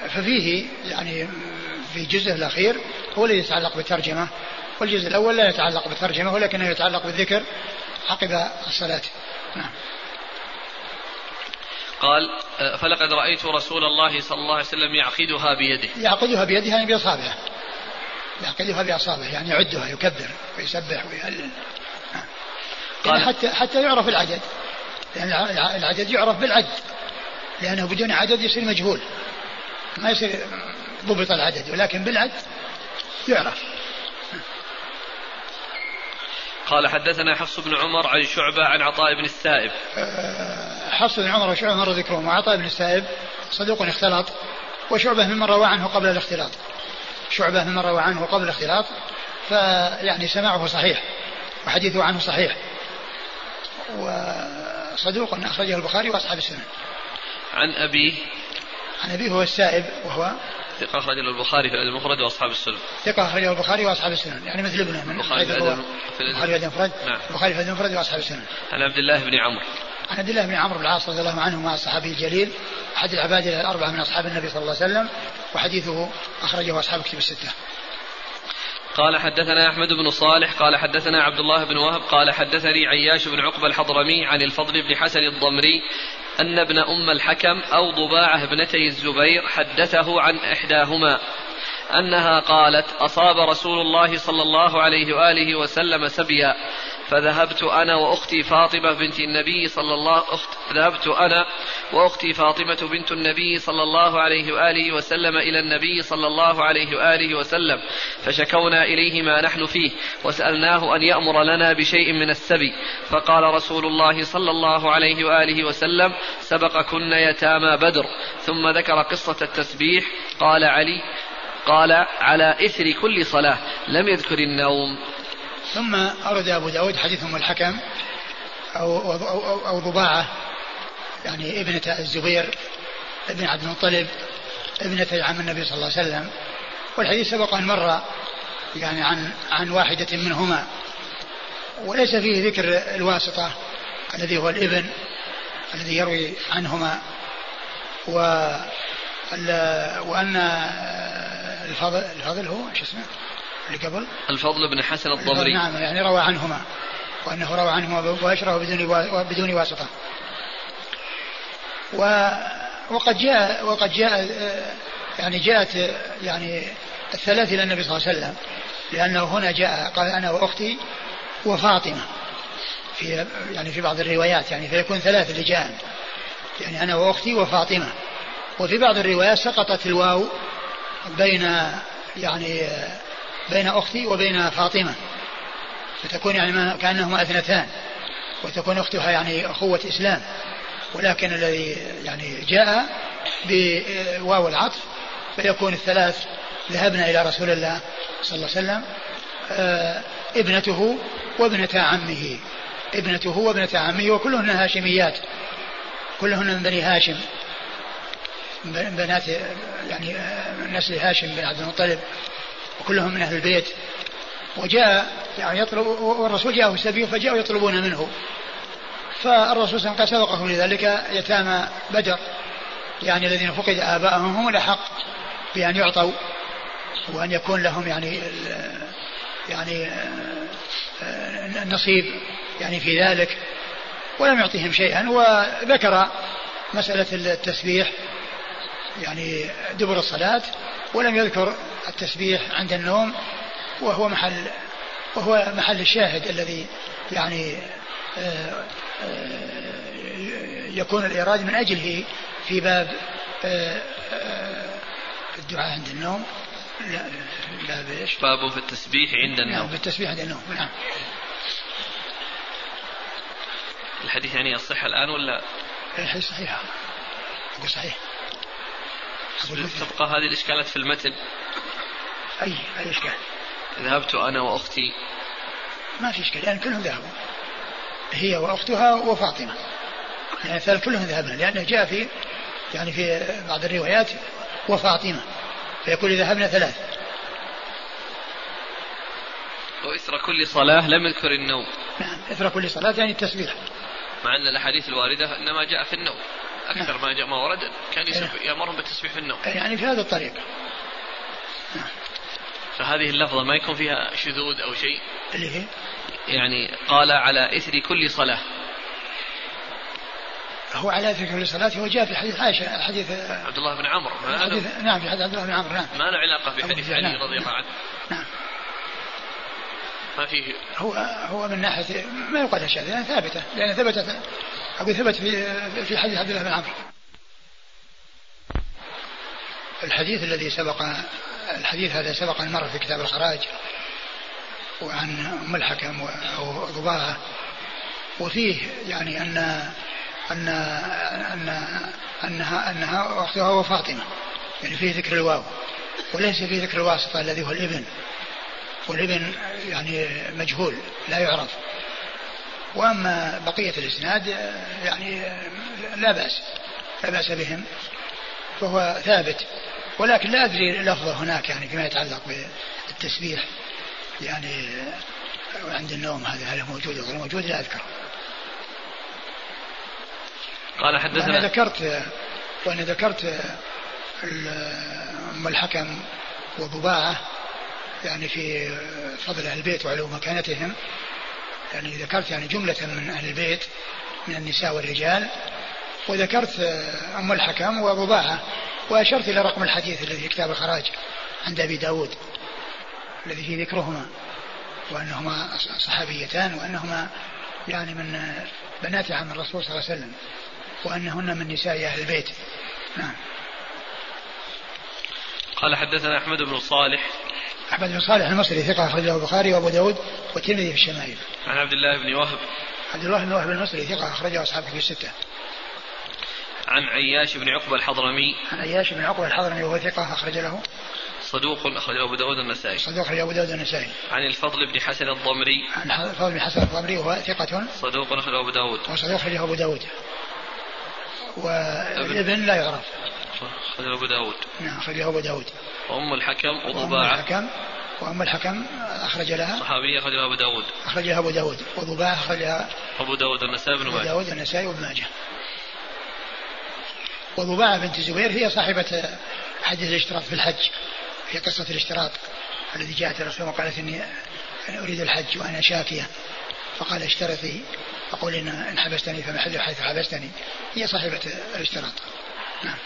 ففيه يعني في الجزء الأخير هو الذي يتعلق بالترجمة والجزء الأول لا يتعلق بالترجمة ولكنه يتعلق بالذكر عقب الصلاة. نعم. قال فلقد رأيت رسول الله صلى الله عليه وسلم يعقدها بيده. يعقدها بيده يعني بأصابعه. يعقدها بأصابعه يعني يعدها يكبر ويسبح ويهلل. نعم. يعني حتى حتى يعرف العدد. لأن يعني العدد يعرف بالعد. لأنه بدون عدد يصير مجهول. ما يصير ضبط العدد ولكن بالعد يعرف. قال حدثنا حفص بن عمر عن شعبة عن عطاء بن السائب. حفص بن عمر وشعبة مر ذكرهم وعطاء بن السائب صدوق اختلط وشعبة ممن روى عنه قبل الاختلاط. شعبة ممن روى عنه قبل الاختلاط فيعني سماعه صحيح وحديثه عنه صحيح. وصدوق أخرجه البخاري وأصحاب السنن عن أبيه. عن أبيه هو السائب وهو ثقة أخرجه البخاري في الأدب المفرد وأصحاب السنن. ثقة أخرجه البخاري وأصحاب السنن، يعني مثل ابنه من البخاري في الأدب البخاري في الأدب المفرد نعم البخاري في الأدب المفرد وأصحاب السنن. عن عبد الله بن عمرو. عن عبد الله بن عمرو بن العاص رضي الله عنه مع الصحابي الجليل أحد العباد الأربعة من أصحاب النبي صلى الله عليه وسلم وحديثه أخرجه أصحاب كتب الستة. قال حدثنا أحمد بن صالح قال حدثنا عبد الله بن وهب قال حدثني عياش بن عقبة الحضرمي عن الفضل بن حسن الضمري أن ابن أم الحكم أو ضباعة ابنتي الزبير حدثه عن إحداهما أنها قالت أصاب رسول الله صلى الله عليه وآله وسلم سبيا فذهبت أنا وأختي فاطمة بنت النبي صلى الله أخت ذهبت أنا وأختي فاطمة بنت النبي صلى الله عليه وآله وسلم إلى النبي صلى الله عليه وآله وسلم فشكونا إليه ما نحن فيه وسألناه أن يأمر لنا بشيء من السبي. فقال رسول الله صلى الله عليه وآله وسلم سبقكن يتامى بدر. ثم ذكر قصة التسبيح قال علي قال على إثر كل صلاة لم يذكر النوم. ثم أورد أبو داود حديث أم الحكم أو, أو, أو, أو ضباعة. يعني ابنة الزبير ابن عبد المطلب ابنة عم النبي صلى الله عليه وسلم. والحديث سبق أن مر يعني عن عن واحدة منهما. وليس فيه ذكر الواسطة الذي هو الابن الذي يروي عنهما. و وأن الفضل الفضل هو إيش اسمه؟ اللي قبل الفضل بن حسن الضمري نعم يعني روى عنهما وأنه روى عنهما مباشرة بدون واسطة. و وقد جاء وقد جاء يعني جاءت يعني الثلاث إلى النبي صلى الله عليه وسلم لأنه هنا جاء قال أنا وأختي وفاطمة في يعني في بعض الروايات يعني فيكون ثلاث لجان يعني أنا وأختي وفاطمة. وفي بعض الروايات سقطت الواو بين يعني بين أختي وبين فاطمة. فتكون يعني ما كأنهما اثنتان. وتكون أختها يعني أخوة إسلام. ولكن الذي يعني جاء بواو العطف فيكون الثلاث ذهبنا إلى رسول الله صلى الله عليه وسلم آه ابنته وابنة عمه. ابنته وابنة عمه وكلهن هاشميات. كلهن من بني هاشم. بنات يعني نسل هاشم بن عبد المطلب. وكلهم من أهل البيت. وجاء يعني يطلب والرسول جاءه السبي فجاءوا يطلبون منه. فالرسول صلى الله عليه وسلم سبقهم لذلك يتامى بدر. يعني الذين فقد آباءهم هم الأحق بأن يعطوا وأن يكون لهم يعني يعني النصيب يعني في ذلك. ولم يعطيهم شيئا. وذكر مسألة التسبيح يعني دبر الصلاة. ولم يذكر التسبيح عند النوم وهو محل وهو محل الشاهد الذي يعني آه، آه، يكون الإيراد من أجله في باب آه، الدعاء عند النوم. لا لا بإيش؟ باب في التسبيح عند النوم. نعم في التسبيح عند النوم نعم. الحديث يعني يصح الآن ولا؟ الحديث صحيح. صحيح. تبقى هذه الإشكالات في المتن؟ أي أي إشكال. ذهبت أنا وأختي. ما في إشكال يعني كلهم ذهبوا. هي وأختها وفاطمة. يعني الثلاث كلهم ذهبنا لأنه جاء في يعني في بعض الروايات وفاطمة. فيقول ذهبنا ثلاث. وإثر كل صلاة لم يذكر النوم. نعم إثر كل صلاة يعني التسبيح. مع أن الأحاديث الواردة إنما جاء في النوم. أكثر. ما جاء ما ورد كان يأمرهم بالتسبيح في النوم. يعني في هذا الطريق. نعم. فهذه اللفظة ما يكون فيها شذوذ أو شيء. اللي هي؟ يعني قال على إثر كل صلاة. هو على إثر كل صلاة هو جاء في حديث عائشة حديث عبد الله بن عمرو. نعم في حديث عبد الله بن عمرو نعم. ما له علاقة بحديث علي رضي الله عنه. نعم. ما فيه هو هو من ناحية ما يقال شاذ لأنها ثابتة لأن ثبتت أقول ثبت في في حديث عبد الله بن عمرو. الحديث الذي سبق الحديث هذا سبق أن مر في كتاب الخراج وعن أم الحكم أو ضباعة وفيه يعني أن أن أن أنها أنها أختها وفاطمة يعني فيه ذكر الواو وليس فيه ذكر الواسطة الذي هو الإبن. والابن يعني مجهول لا يعرف. وأما بقية الإسناد يعني لا بأس لا بأس بهم فهو ثابت. ولكن لا أدري لفظه هناك يعني فيما يتعلق بالتسبيح يعني عند النوم هذا هل موجود أو غير موجود؟ لا أذكر. قال حدثنا وأنا ذكرت وأنا ذكرت أم الحكم وضباعة يعني في فضل أهل البيت وعلو مكانتهم يعني ذكرت يعني جملة من أهل البيت من النساء والرجال وذكرت أم الحكم وضباعة وأشرت إلى رقم الحديث الذي في كتاب الخراج عند أبي داود الذي فيه ذكرهما وأنهما صحابيتان وأنهما يعني من بنات عم الرسول صلى الله عليه وسلم وأنهن من نساء أهل البيت. نعم. قال حدثنا أحمد بن صالح أحمد بن صالح المصري ثقة أخرجه البخاري وأبو داود والترمذي في الشمائل. عن عبد الله بن وهب. عبد الله بن وهب المصري ثقة أخرجه أصحابه في الستة. عن عياش بن عقبة الحضرمي. عن عياش بن عقبة الحضرمي وهو ثقة أخرج له صدوق أخرجه أبو داود النسائي صدوق أخرجه أبو داود النسائي عن الفضل بن حسن الضمري. عن الفضل بن حسن الضمري وهو ثقة. صدوق أخرجه أبو داود. وصدوق أخرجه أبو داود. والابن لا يعرف. أخرجه أبو داود. نعم أخرجه أبو داود. وأم الحكم وضباعة. أم الحكم وأم الحكم أخرج لها. صحابية أخرجها أبو داود. أخرجها أبو داود. وضباع أخرجها أبو داود النسائي بن أبو ماجه. داود النسائي وابن ماجه. وضباعة بنت الزبير هي صاحبة حديث الاشتراط في الحج في قصة الاشتراط الذي جاءت الرسول وقالت إني أنا أريد الحج وأنا شاكية. فقال اشترطي فقول إن إن حبستني فمحل حيث حبستني. هي صاحبة الاشتراط نعم.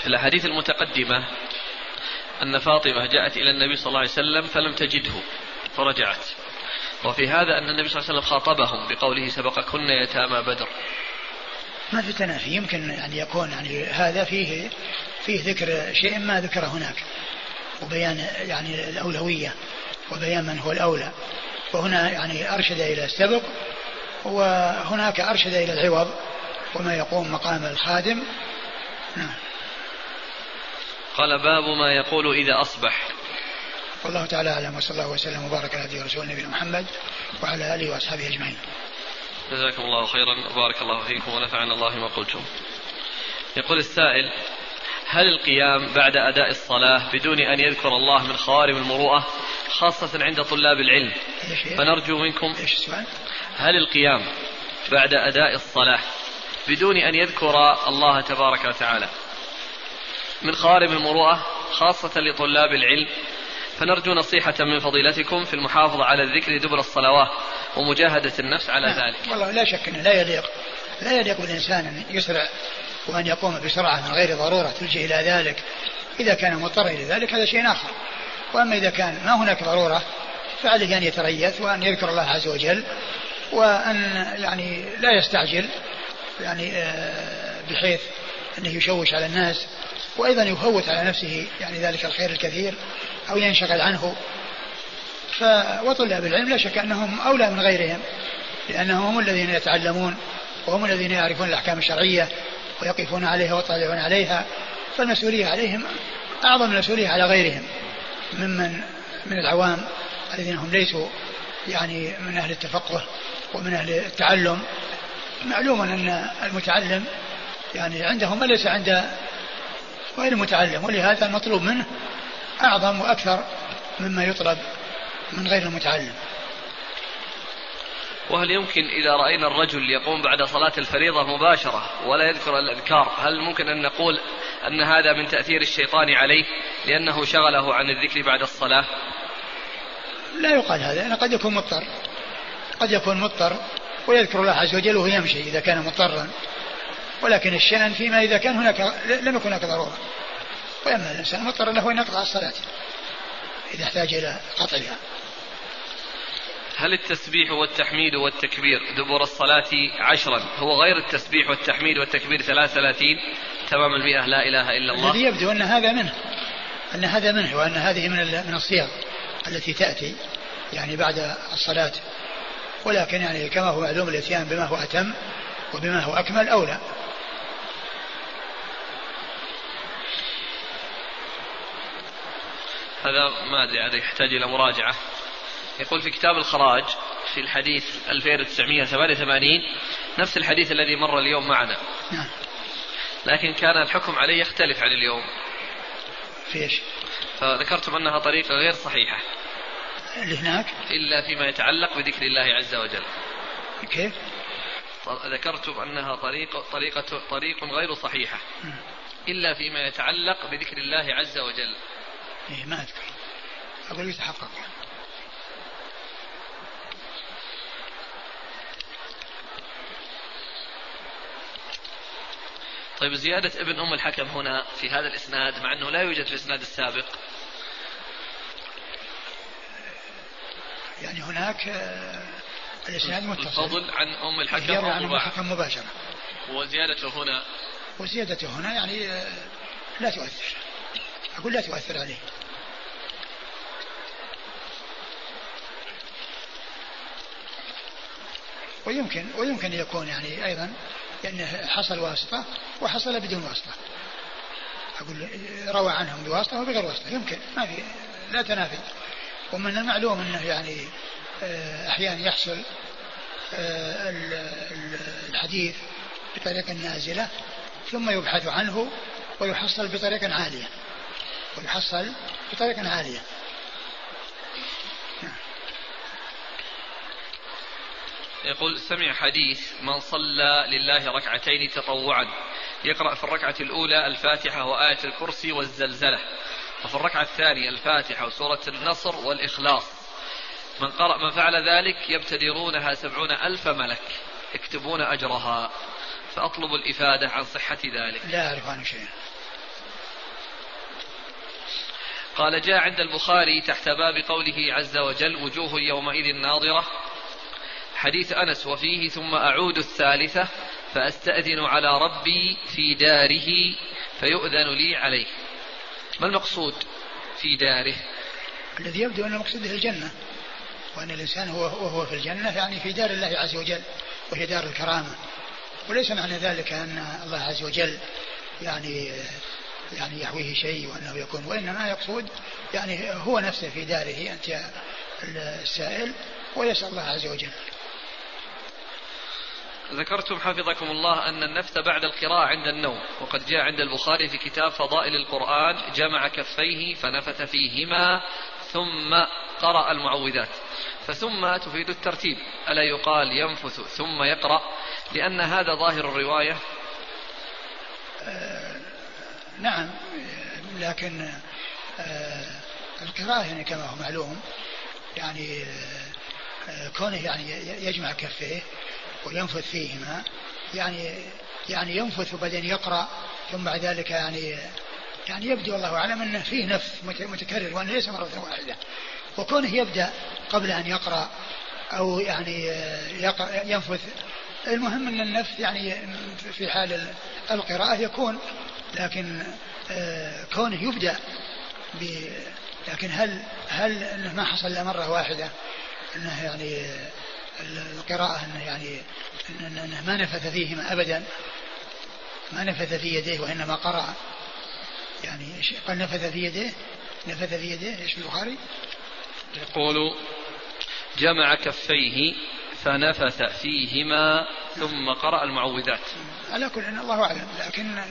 في الأحاديث المتقدمة أن فاطمة جاءت إلى النبي صلى الله عليه وسلم فلم تجده فرجعت. وفي هذا أن النبي صلى الله عليه وسلم خاطبهم بقوله سبقكن يتامى بدر. ما في تنافي. يمكن يعني يكون يعني هذا فيه فيه ذكر شيء ما ذكر هناك وبيان يعني الأولوية وبيان من هو الأولى. وهنا يعني أرشد إلى السبق وهناك أرشد إلى العوض وما يقوم مقام الخادم. نعم. قال باب ما يقول إذا أصبح. والله تعالى أعلم وصلى الله وسلم وبارك على هدي رسول نبينا محمد وعلى آله وأصحابه أجمعين. جزاكم الله خيرا وبارك الله فيكم ونفعنا الله ما قلتم. يقول السائل هل القيام بعد أداء الصلاة بدون أن يذكر الله من خوارم المروءة خاصة عند طلاب العلم؟ فنرجو منكم؟ هل القيام بعد أداء الصلاة بدون أن يذكر الله تبارك وتعالى؟ من خوارم المروءة خاصة لطلاب العلم. فنرجو نصيحة من فضيلتكم في المحافظة على الذكر دبر الصلوات ومجاهدة النفس على نعم. ذلك. والله لا شك أنه لا يليق لا يليق بالإنسان أن يسرع وأن يقوم بسرعة من غير ضرورة تلجئ إلى ذلك. إذا كان مضطرا إلى ذلك هذا شيء آخر. وأما إذا كان ما هناك ضرورة فعليه أن يتريث وأن يذكر الله عز وجل وأن يعني لا يستعجل يعني آه، بحيث أنه يشوش على الناس. وأيضا يفوت على نفسه يعني ذلك الخير الكثير أو ينشغل عنه. ف وطلاب العلم لا شك أنهم أولى من غيرهم لأنهم هم الذين يتعلمون وهم الذين يعرفون الأحكام الشرعية ويقفون عليها ويطلعون عليها فالمسؤولية عليهم أعظم المسؤولية على غيرهم ممن من العوام الذين هم ليسوا يعني من أهل التفقه ومن أهل التعلم. معلوم أن المتعلم يعني عنده ما ليس عند غير المتعلم ولهذا المطلوب منه أعظم وأكثر مما يطلب من غير المتعلم. وهل يمكن إذا رأينا الرجل يقوم بعد صلاة الفريضة مباشرة ولا يذكر الأذكار هل ممكن أن نقول أن هذا من تأثير الشيطان عليه لأنه شغله عن الذكر بعد الصلاة؟ لا يقال هذا لأنه قد يكون مضطر قد يكون مضطر ويذكر الله عز وجل وهو يمشي إذا كان مضطرا. ولكن الشأن فيما إذا كان هناك لم يكن هناك ضرورة. وأما الإنسان مضطر له أن يقطع الصلاة إذا احتاج إلى قطعها. هل التسبيح والتحميد والتكبير دبر الصلاة عشرا؟ هو غير التسبيح والتحميد والتكبير ثلاث ثلاثين تمام المئة لا إله إلا الله. الذي يبدو أن هذا منه أن هذا منه وأن هذه من من الصيغ التي تأتي يعني بعد الصلاة. ولكن يعني كما هو معلوم الإتيان بما هو أتم وبما هو أكمل أولى. هذا ما أدري هذا يحتاج إلى مراجعة. يقول في كتاب الخراج في الحديث 2988 نفس الحديث الذي مر اليوم معنا. نعم. لكن كان الحكم عليه يختلف عن اليوم. في إيش؟ فذكرتم أنها طريقة غير صحيحة. اللي هناك؟ إلا فيما يتعلق بذكر الله عز وجل. كيف؟ ذكرتم أنها طريقة طريقة طريق غير صحيحة. مم. إلا فيما يتعلق بذكر الله عز وجل. إيه ما أذكر أقول يتحقق طيب زيادة ابن أم الحكم هنا في هذا الإسناد مع أنه لا يوجد في الإسناد السابق. يعني هناك آه، الإسناد متصل. الفضل عن أم الحكم عن أم. الحكم مباشرة. وزيادته هنا. وزيادته هنا يعني آه، لا تؤثر. أقول لا تؤثر عليه. ويمكن ويمكن يكون يعني أيضا لأنه حصل واسطة وحصل بدون واسطة. أقول روى عنهم بواسطة وبغير واسطة. يمكن. ما في لا تنافي. ومن المعلوم أنه يعني آه، أحيانا يحصل آه، ال- ال- الحديث بطريقة نازلة ثم يبحث عنه ويحصل بطريقة عالية. ويحصل بطريقة عالية. يقول سمع حديث من صلى لله ركعتين تطوعا. يقرأ في الركعة الأولى الفاتحة وآية الكرسي والزلزلة وفي الركعة الثانية الفاتحة وسورة النصر والإخلاص. من قرأ من فعل ذلك يبتدرونها سبعون ألف ملك يكتبون أجرها فأطلب الإفادة عن صحة ذلك. لا أعرف عنه شيئا قال جاء عند البخاري تحت باب قوله عز وجل وجوه يومئذ ناظرة. حديث أنس وفيه ثم أعود الثالثة فأستأذن على ربي في داره فيؤذن لي عليه. ما المقصود في داره؟ الذي يبدو أن مقصوده الجنة وأن الإنسان هو وهو في الجنة يعني في دار الله عز وجل وهي دار الكرامة. وليس معنى ذلك أن الله عز وجل يعني يعني يحويه شيء وأنه يكون وإنما يقصد يعني هو نفسه في داره أنت السائل ويسأل الله عز وجل. ذكرتم حفظكم الله أن النفث بعد القراءة عند النوم وقد جاء عند البخاري في كتاب فضائل القرآن جمع كفيه فنفث فيهما ثم قرأ المعوذات. فثم تفيد الترتيب ألا يقال ينفث ثم يقرأ؟ لأن هذا ظاهر الرواية. آه نعم لكن آه القراءة يعني كما هو معلوم يعني آه كونه يعني يجمع كفيه وينفث فيهما يعني يعني ينفث وبعدين يقرأ ثم بعد ذلك يعني يعني يبدو الله أعلم أنه فيه نفث متكرر وأنه ليس مرة واحدة. وكونه يبدأ قبل أن يقرأ أو يعني يقرأ ينفث المهم أن النفث يعني في حال القراءة يكون لكن آه، كونه يبدأ لكن هل هل إنه ما حصل إلا مرة واحدة؟ إنه يعني القراءة أنه يعني أنه ما نفث فيهما أبدا ما نفث في يديه وإنما قرأ. يعني قال نفث في يديه؟ نفث في يديه إيش في البخاري؟ يقول جمع كفيه فنفث فيهما ثم قرأ المعوذات. على كل إن الله أعلم لكن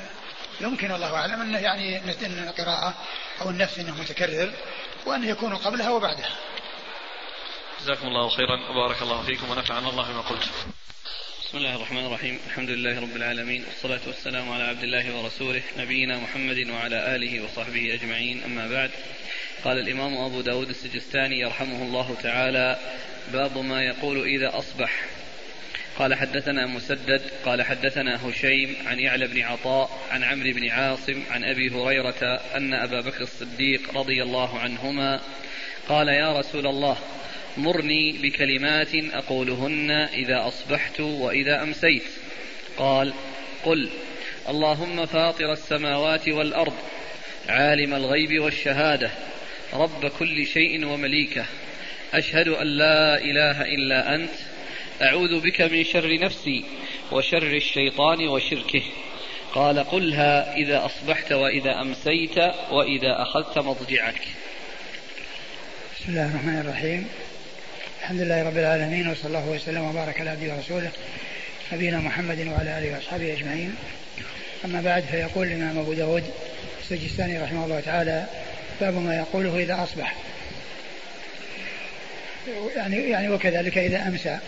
يمكن الله أعلم أنه يعني أن القراءة أو النفث أنه متكرر وأنه يكون قبلها وبعدها. جزاكم الله خيرا. وبارك الله فيكم ونفعنا الله بما قلت. بسم الله الرحمن الرحيم. الحمد لله رب العالمين. والصلاة والسلام على عبد الله ورسوله نبينا محمد وعلى آله وصحبه أجمعين. أما بعد قال الإمام أبو داود السجستاني يرحمه الله تعالى باب ما يقول إذا أصبح. قال حدثنا مسدد قال حدثنا هشيم عن يعلى بن عطاء عن عمرو بن عاصم عن أبي هريرة أن أبا بكر الصديق رضي الله عنهما قال يا رسول الله مرني بكلمات أقولهن إذا أصبحت وإذا أمسيت. قال قل اللهم فاطر السماوات والأرض عالم الغيب والشهادة رب كل شيء ومليكه أشهد أن لا إله إلا أنت أعوذ بك من شر نفسي وشر الشيطان وشركه. قال قلها إذا أصبحت وإذا أمسيت وإذا أخذت مضجعك. بسم الله الرحمن الرحيم. الحمد لله رب العالمين وصلى الله وسلم وبارك على عبده ورسوله نبينا محمد وعلى آله وأصحابه أجمعين. أما بعد فيقول الإمام أبو داود السجستاني رحمه الله تعالى باب ما يقوله إذا أصبح. يعني يعني وكذلك إذا أمسى.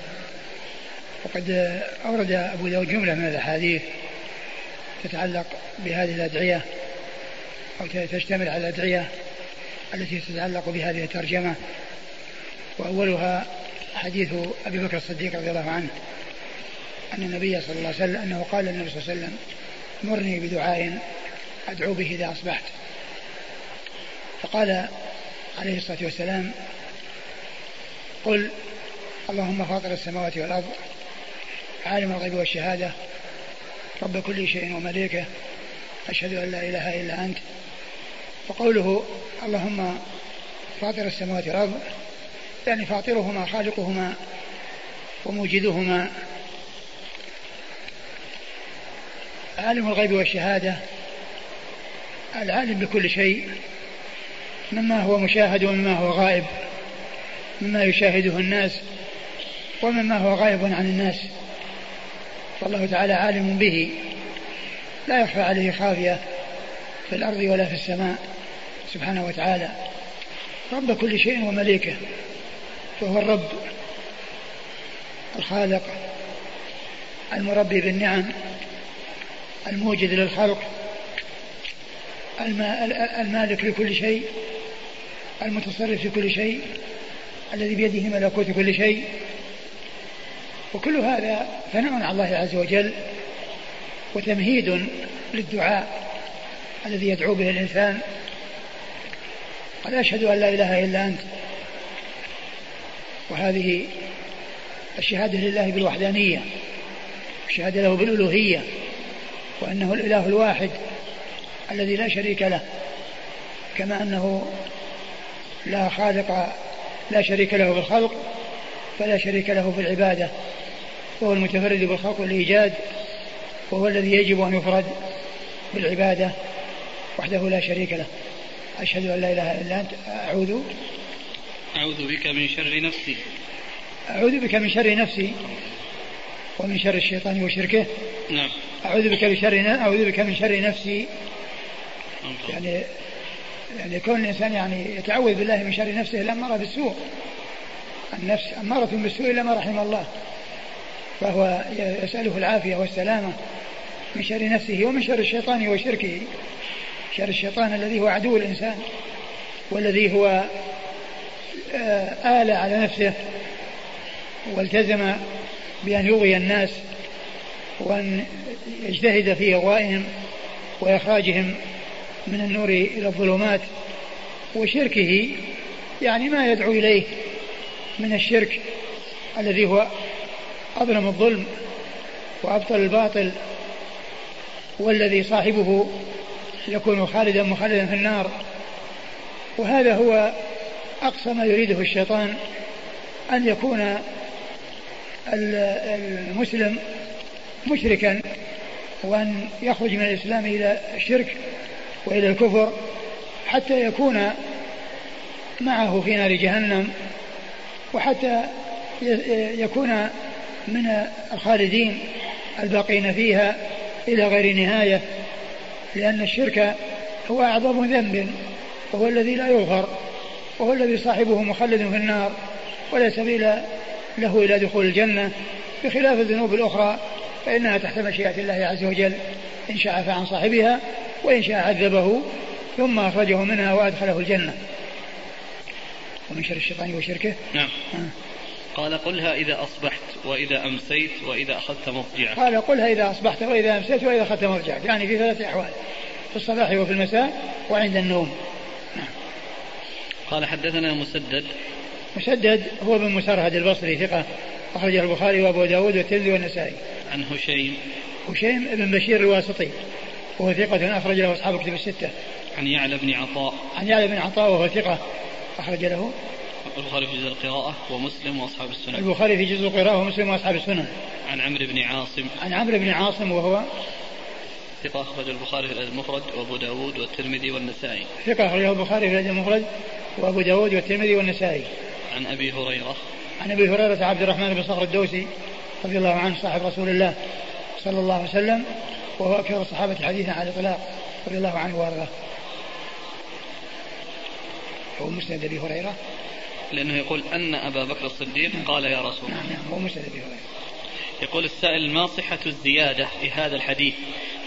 وقد أورد أبو داود جملة من الأحاديث تتعلق بهذه الأدعية أو تشتمل على الأدعية التي تتعلق بهذه الترجمة وأولها حديث أبي بكر الصديق رضي الله عنه أن النبي صلى الله عليه وسلم أنه قال للنبي صلى الله عليه وسلم مرني بدعاء أدعو به إذا أصبحت. فقال عليه الصلاة والسلام قل اللهم فاطر السماوات والأرض عالم الغيب والشهادة. رب كل شيء ومليكه. أشهد أن لا إله إلا أنت. وقوله اللهم فاطر السماوات والأرض يعني فاطرهما خالقهما وموجدهما. عالم الغيب والشهادة العالم بكل شيء مما هو مشاهد ومما هو غائب مما يشاهده الناس ومما هو غائب عن الناس. فالله تعالى عالم به. لا يخفى عليه خافية في الأرض ولا في السماء سبحانه وتعالى. رب كل شيء ومليكه فهو الرب الخالق المربي بالنعم الموجد للخلق المالك لكل شيء المتصرف في كل شيء الذي بيده ملكوت كل شيء. وكل هذا ثناء على الله عز وجل وتمهيد للدعاء الذي يدعو به الإنسان. قال أشهد أن لا إله إلا أنت. وهذه الشهادة لله بالوحدانية الشهادة له بالألوهية وأنه الإله الواحد الذي لا شريك له كما أنه لا خالق لا شريك له بالخلق فلا شريك له في العبادة. وهو المتفرد بالخلق والإيجاد وهو الذي يجب أن يفرد بالعبادة وحده لا شريك له. أشهد أن لا إله إلا أنت. أعوذ أعوذ بك من شر نفسي. أعوذ بك من شر نفسي ومن شر الشيطان وشركه. نعم. أعوذ بك من شر أعوذ بك من شر نفسي. يعني يعني كون الإنسان يعني يتعوذ بالله من شر نفسه الأمارة بالسوء. النفس أمارة بالسوء إلا ما رحم الله. فهو يسأله العافية والسلامة من شر نفسه ومن شر الشيطان وشركه. شر الشيطان الذي هو عدو الإنسان والذي هو آه، آل على نفسه والتزم بأن يغوي الناس وأن يجتهد في إغوائهم وإخراجهم من النور إلى الظلمات وشركه يعني ما يدعو إليه من الشرك الذي هو أظلم الظلم وأبطل الباطل والذي صاحبه يكون خالدا مخلدا في النار. وهذا هو أقصى ما يريده الشيطان أن يكون المسلم مشركا وأن يخرج من الإسلام إلى الشرك وإلى الكفر حتى يكون معه في نار جهنم وحتى يكون من الخالدين الباقين فيها إلى غير نهاية لأن الشرك هو أعظم ذنب وهو الذي لا يغفر وهو الذي صاحبه مخلد في النار ولا سبيل له إلى دخول الجنة. بخلاف الذنوب الأخرى فإنها تحت مشيئة الله عز وجل إن شاء عفى عن صاحبها وإن شاء عذبه ثم أخرجه منها وأدخله الجنة. ومن شر الشيطان وشركه. نعم. آه. قال قلها إذا أصبحت. وإذا أمسيت وإذا أخذت مضجعك قال قلها إذا أصبحت وإذا أمسيت وإذا أخذت مضجعك يعني في ثلاث أحوال. في الصباح وفي المساء وعند النوم. قال حدثنا مسدد. مسدد هو بن مسرهد البصري ثقة أخرجه البخاري وأبو داود والترمذي والنسائي. عن هشيم. هشيم بن بشير الواسطي وهو ثقة أخرج له أصحاب الكتب الستة. عن يعلى بن عطاء. عن يعلى بن عطاء وهو ثقة أخرج له البخاري في جزء القراءة ومسلم وأصحاب السنن البخاري في جزء القراءة ومسلم وأصحاب السنن عن عمرو بن عاصم. عن عمرو بن عاصم وهو ثقة أخرج البخاري في المفرد وأبو داود والترمذي والنسائي. ثقة أخرجه البخاري في المفرد وأبو داود والترمذي والنسائي. عن أبي هريرة. عن أبي هريرة عبد الرحمن بن صخر الدوسي رضي الله عنه صاحب رسول الله صلى الله عليه وسلم وهو أكثر الصحابة حديثا على الإطلاق رضي الله عنه وأرضاه. هو مسند أبي هريرة. لأنه يقول أن أبا بكر الصديق قال يا رسول الله. نعم نعم هو مسند أبي هريرة يقول السائل ما صحة الزيادة في هذا الحديث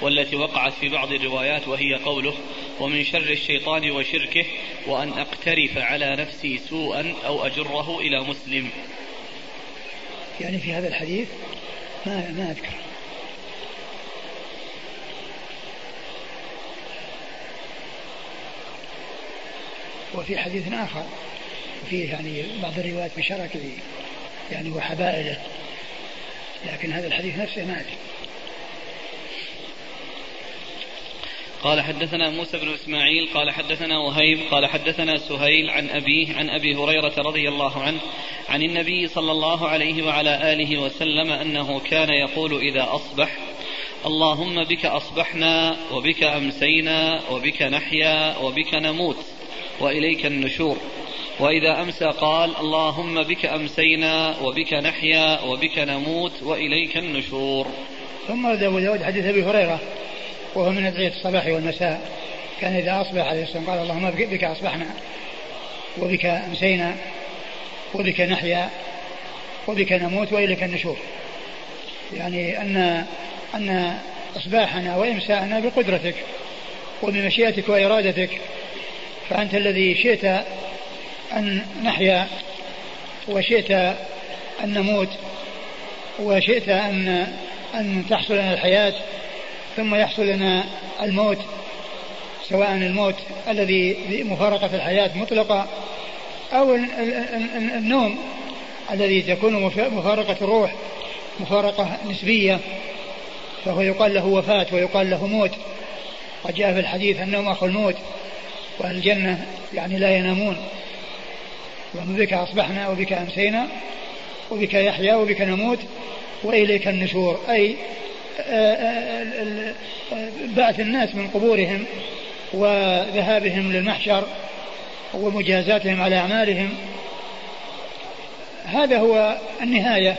والتي وقعت في بعض الروايات وهي قوله ومن شر الشيطان وشركه وأن أقترف على نفسي سوءا أو أجره إلى مسلم. يعني في هذا الحديث ما ما أذكر. وفي حديث آخر فيه يعني بعض الروايات بشرك يعني وحبائله. لكن هذا الحديث نفسه ما أدري. قال حدثنا موسى بن إسماعيل قال حدثنا وهيب قال حدثنا سهيل عن أبيه عن أبي هريرة رضي الله عنه عن النبي صلى الله عليه وعلى آله وسلم أنه كان يقول إذا أصبح اللهم بك أصبحنا وبك أمسينا وبك نحيا وبك نموت. وإليك النشور. وإذا أمسى قال اللهم بك أمسينا وبك نحيا وبك نموت وإليك النشور. ثم أبو داود حديث أبي هريرة وهو من أدعية الصباح والمساء. كان إذا أصبح عليه السلام قال اللهم بك أصبحنا وبك أمسينا وبك نحيا وبك نموت وإليك النشور. يعني أن أن إصباحنا وإمساءنا بقدرتك وبمشيئتك وإرادتك فأنت الذي شئت أن نحيا وشئت أن نموت وشئت أن أن تحصل لنا الحياة ثم يحصل لنا الموت سواء الموت الذي مفارقة الحياة مطلقة أو النوم الذي تكون مفارقة الروح مفارقة نسبية. فهو يقال له وفاة ويقال له موت. قد جاء في الحديث النوم أخو الموت. والجنة يعني لا ينامون. بك أصبحنا وبك أمسينا وبك يحيا وبك نموت وإليك النشور. أي آه، آه، بعث الناس من قبورهم وذهابهم للمحشر ومجازاتهم على أعمالهم. هذا هو النهاية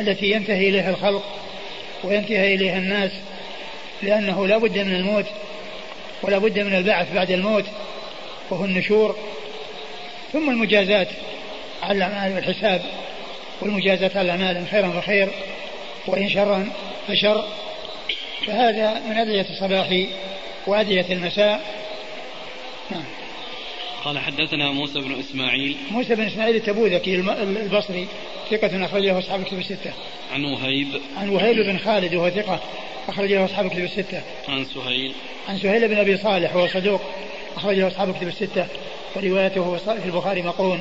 التي ينتهي إليها الخلق وينتهي إليها الناس لأنه لا بد من الموت. ولا بد من البعث بعد الموت وهو النشور. ثم المجازات على الأعمال والحساب والمجازات على الأعمال إن خيرا فخير وإن شرا فشر. فهذا من أدعية الصباح وأدعية المساء. نعم. قال حدثنا موسى بن إسماعيل. موسى بن إسماعيل التبوذكي البصري. ثقة أخرج له أصحاب الكتب الستة. عن وهيب عن وهيب بن خالد وهو ثقة أخرج له أصحاب الكتب الستة. عن سهيل عن سهيل بن أبي صالح وهو صدوق أخرج له أصحاب الكتب الستة وروايته في البخاري مقرون.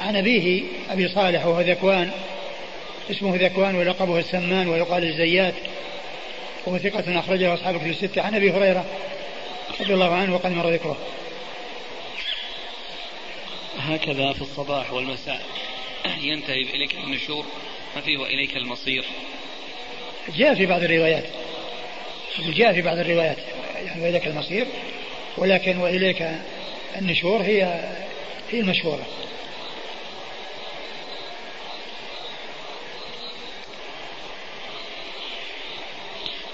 عن أبيه أبي صالح وهو ذكوان اسمه ذكوان ولقبه السمان ويقال الزيات وهو ثقة أخرجه أصحاب الكتب الستة عن أبي هريرة رضي الله عنه وقد مر ذكره. هكذا في الصباح والمساء ينتهي إليك النشور فيه وإليك المصير؟ جاء في بعض الروايات. جاء في بعض الروايات يعني وإليك المصير ولكن وإليك النشور هي هي المشهورة.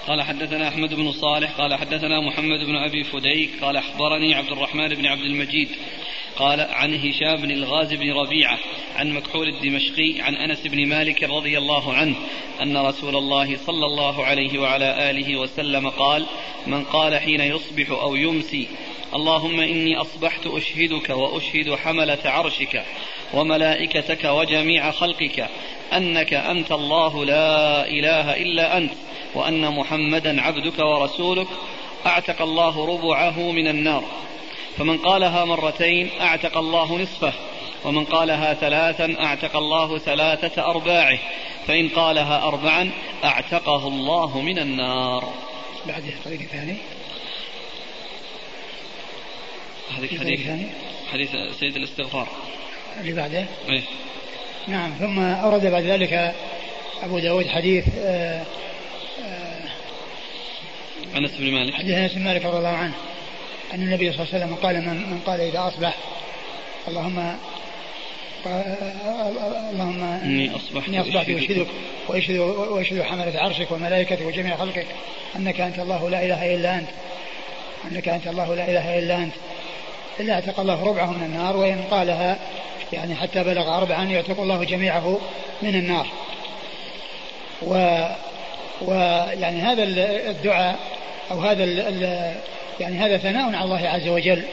قال حدثنا أحمد بن صالح قال حدثنا محمد بن أبي فديك قال أخبرني عبد الرحمن بن عبد المجيد قال عن هشام بن الغاز بن ربيعة عن مكحول الدمشقي عن أنس بن مالك رضي الله عنه أن رسول الله صلى الله عليه وعلى آله وسلم قال من قال حين يصبح أو يمسي اللهم إني أصبحت أشهدك وأشهد حملة عرشك وملائكتك وجميع خلقك أنك أنت الله لا إله إلا أنت وأن محمدا عبدك ورسولك. أعتق الله ربعه من النار. فمن قالها مرتين أعتق الله نصفه ومن قالها ثلاثا أعتق الله ثلاثة أرباعه فإن قالها أربعا أعتقه الله من النار. بعد الطريق الثاني حديث حديث حديث سيد الاستغفار. اللي بعده إيه؟ نعم ثم أورد بعد ذلك أبو داود حديث آه آه أنس بن مالك. حديث أنس بن مالك رضي الله عنه أن النبي صلى الله عليه وسلم قال من, من قال إذا أصبح اللهم اللهم إني أصبحت إني أصبحت أشهدك وأشهد وأشهد حملة عرشك وملائكتك وجميع خلقك أنك أنت الله لا إله إلا أنت أنك أنت الله لا إله إلا أنت. إلا اعتق الله ربعه من النار وإن قالها يعني حتى بلغ أربعا يعتق الله جميعه من النار. و ويعني هذا الدعاء أو هذا يعني هذا ثناء على الله عز وجل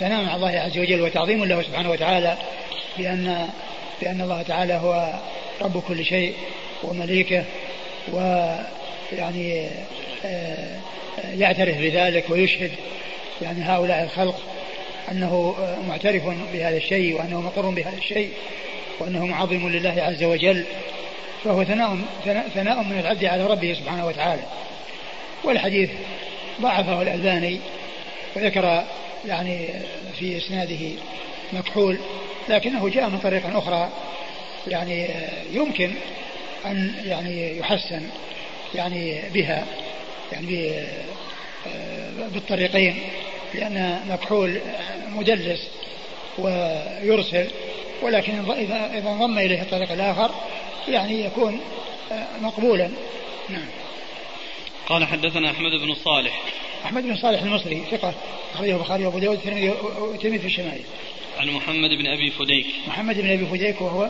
ثناء على الله عز وجل وتعظيم له سبحانه وتعالى بأن بأن الله تعالى هو رب كل شيء ومليكه ويعني آه، يعترف بذلك ويشهد يعني هؤلاء الخلق أنه معترف بهذا الشيء وأنه مقر بهذا الشيء وأنه معظم لله عز وجل فهو ثناء ثناء من العبد على ربه سبحانه وتعالى. والحديث ضعفه الألباني وذكر يعني في إسناده مكحول لكنه جاء من طريق أخرى يعني يمكن أن يعني يحسن يعني بها يعني بالطريقين. لأن مكحول مدلس ويرسل ولكن إذا إذا انضم إليه الطريق الآخر يعني يكون مقبولا. نعم. قال حدثنا أحمد بن صالح. أحمد بن صالح المصري ثقة أخرجه البخاري وأبو داود والترمذي في الشمائل. عن محمد بن أبي فديك. محمد بن أبي فديك وهو؟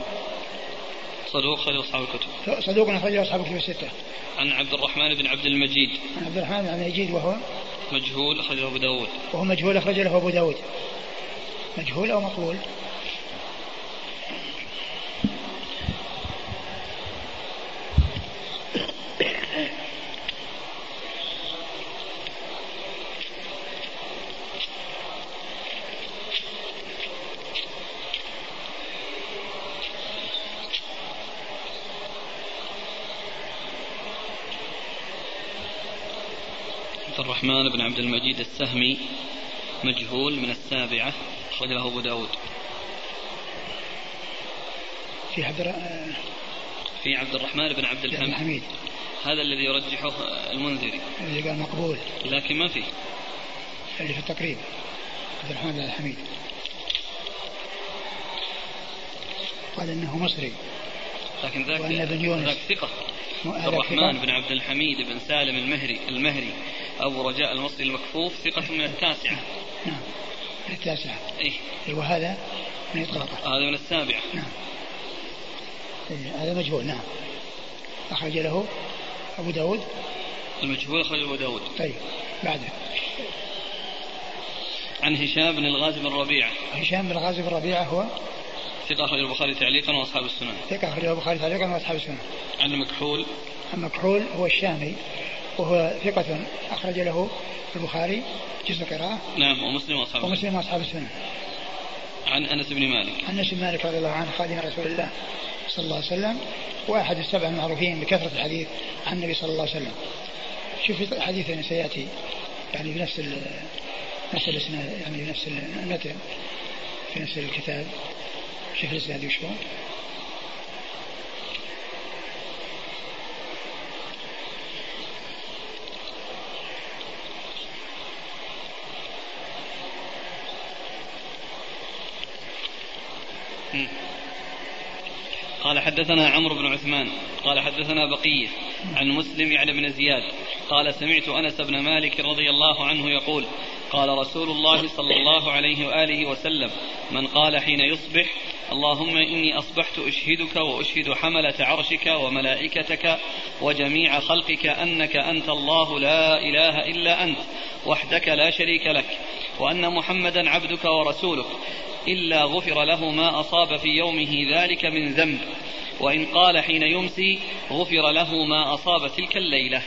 صدوق أخرج أصحاب الكتب. صدوق أخرج أصحاب الكتب الستة. عن عبد الرحمن بن عبد المجيد. عن عبد الرحمن بن عبد المجيد وهو؟ مجهول أخرجه أبو داود. وهو مجهول أخرج له أبو داود. مجهول أو مقبول؟ الرحمن بن عبد المجيد السهمي مجهول من السابعة أخرج له أبو داود. في عبد في عبد الرحمن بن عبد الحميد. هذا الذي يرجحه المنذري. الذي قال مقبول. لكن ما فيه. اللي في التقريب. عبد الرحمن بن الحميد قال إنه مصري. لكن ذاك بن يونس. ذاك ثقة. عبد الرحمن بن عبد الحميد بن سالم المهري المهري. أبو رجاء المصري المكفوف ثقة من التاسعة. نعم. من التاسعة إيه أيوة هذا من إطلاقه هذا من السابعة. نعم. إيه هذا مجهول. نعم. أخرج له أبو داود. المجهول أخرج أبو داود. طيب بعده. عن هشام بن الغازي بن ربيعة هشام بن الغازي بن ربيعة هو؟ ثقة أخرج البخاري تعليقا وأصحاب السنن ثقة أخرج البخاري تعليقا وأصحاب السنن عن مكحول مكحول هو الشامي. وهو ثقة أخرج له البخاري جزء قراءة نعم ومسلم وأصحاب ومسلم وأصحاب السنن عن أنس بن مالك. عن أنس بن مالك رضي الله عنه خادم رسول الله صلى الله عليه وسلم وأحد السبع المعروفين بكثرة الحديث عن النبي صلى الله عليه وسلم. شوف حديث سيأتي يعني بنفس نفس الاسناد يعني بنفس المتن في نفس الكتاب. شوف الاسناد وشو قال حدثنا عمرو بن عثمان قال حدثنا بقية عن مسلم يعني بن زياد قال سمعت أنس بن مالك رضي الله عنه يقول قال رسول الله صلى الله عليه وآله وسلم من قال حين يصبح اللهم إني أصبحت أشهدك وأشهد حملة عرشك وملائكتك وجميع خلقك أنك أنت الله لا إله إلا أنت وحدك لا شريك لك وأن محمدا عبدك ورسولك إلا غفر له ما أصاب في يومه ذلك من ذنب. وإن قال حين يمسي غفر له ما أصاب تلك الليلة.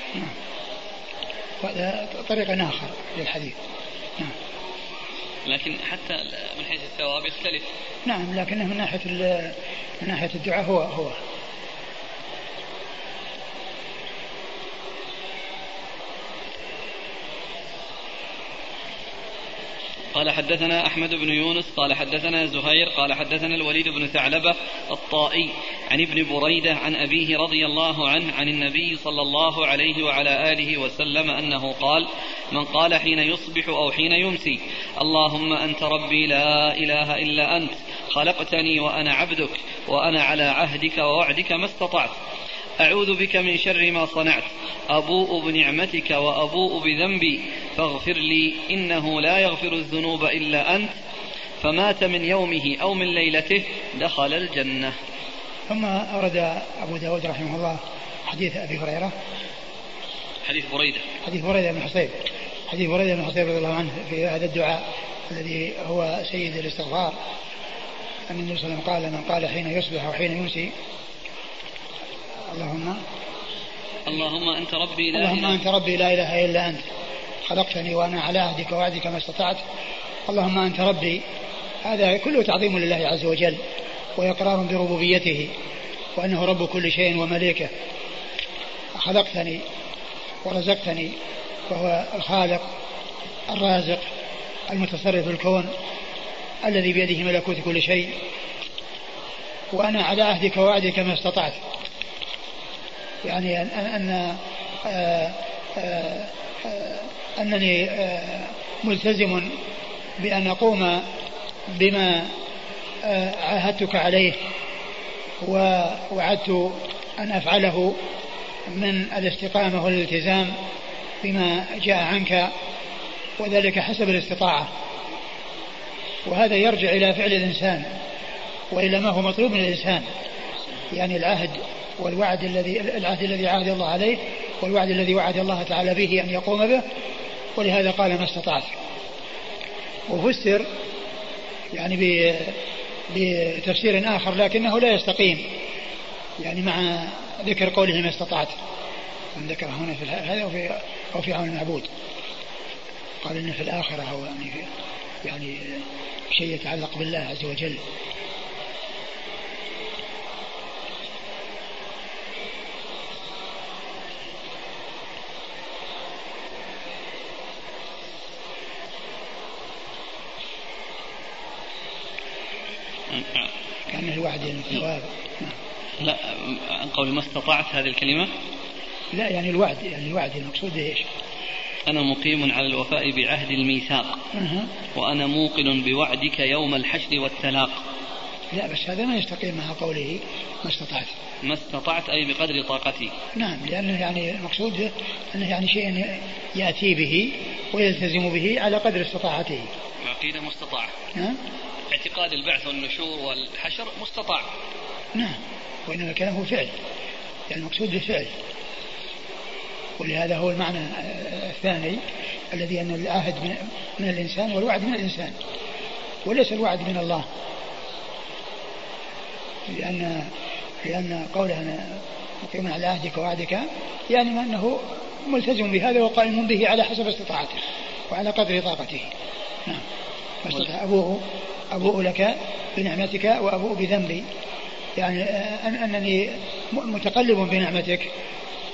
هذا طريق آخر للحديث. نعم. لكن حتى من حيث الثواب يختلف. نعم لكنه من ناحية من ناحية الدعاء هو هو قال حدثنا أحمد بن يونس قال حدثنا زهير قال حدثنا الوليد بن ثعلبة الطائي عن ابن بريدة عن أبيه رضي الله عنه عن النبي صلى الله عليه وعلى آله وسلم أنه قال من قال حين يصبح أو حين يمسي اللهم أنت ربي لا إله إلا أنت خلقتني وأنا عبدك وأنا على عهدك ووعدك ما استطعت. أعوذ بك من شر ما صنعت. أبوء بنعمتك وأبوء بذنبي. فاغفر لي إنه لا يغفر الذنوب إلا أنت. فمات من يومه أو من ليلته دخل الجنة. ثم أورد أبو داود رحمه الله حديث أبي هريرة. حديث بريدة. حديث بريدة بن حصيب. حديث بريدة بن حصيب رضي الله عنه في هذا الدعاء الذي هو سيد الاستغفار. أن النبي صلى الله عليه وسلم قال من قال حين يصبح وحين يمسي اللهم اللهم أنت ربي لا اللهم أنت ربي لا إله إلا أنت. خلقتني وأنا على عهدك ووعدك ما استطعت. اللهم أنت ربي. هذا كله تعظيم لله عز وجل وإقرار بربوبيته وأنه رب كل شيء ومليكه. خلقتني ورزقتني وهو الخالق الرازق المتصرف في الكون الذي بيده ملكوت كل شيء. وأنا على عهدك ووعدك ما استطعت. يعني أن, أن آه، آه، أنني آه، ملتزم بأن أقوم بما عاهدتك عليه ووعدت أن أفعله من الاستقامة والالتزام بما جاء عنك وذلك حسب الاستطاعة. وهذا يرجع إلى فعل الإنسان وإلى ما هو مطلوب من الإنسان يعني العهد. والوعد الذي العهد الذي عاهد الله عليه والوعد الذي وعد الله تعالى به أن يقوم به ولهذا قال ما استطعت. وفسر يعني بتفسير آخر لكنه لا يستقيم يعني مع ذكر قوله ما استطعت. من ذكر هنا في هذا أو في أو في عون المعبود. قال إن في الآخرة أو يعني في يعني شيء يتعلق بالله عز وجل. كان الوعد الثواب لا عن قول ما استطعت هذه الكلمة؟ لا يعني الوعد يعني الوعد المقصود إيش؟ أنا مقيم على الوفاء بعهد الميثاق. وأنا موقن بوعدك يوم الحشر والتلاق. لا بس هذا ما يستقيم مع قوله ما استطعت. ما استطعت أي بقدر طاقتي. نعم لأنه يعني المقصود أنه يعني شيء يأتي به ويلتزم به على قدر استطاعته. عقيدة مستطاعة نعم. اعتقاد البعث والنشور والحشر مستطاع. نعم وإنما كلامه فعل يعني المقصود بالفعل. ولهذا هو المعنى الثاني الذي أن العهد من, من الإنسان والوعد من الإنسان وليس الوعد من الله. لأن لأن قوله أنا مقيم على عهدك ووعدك يعني ما أنه ملتزم بهذا وقائم به على حسب استطاعته وعلى قدر طاقته. نعم فاستطاع أبوه أبوء لك بنعمتك وأبوء بذنبي. يعني أنني متقلب بنعمتك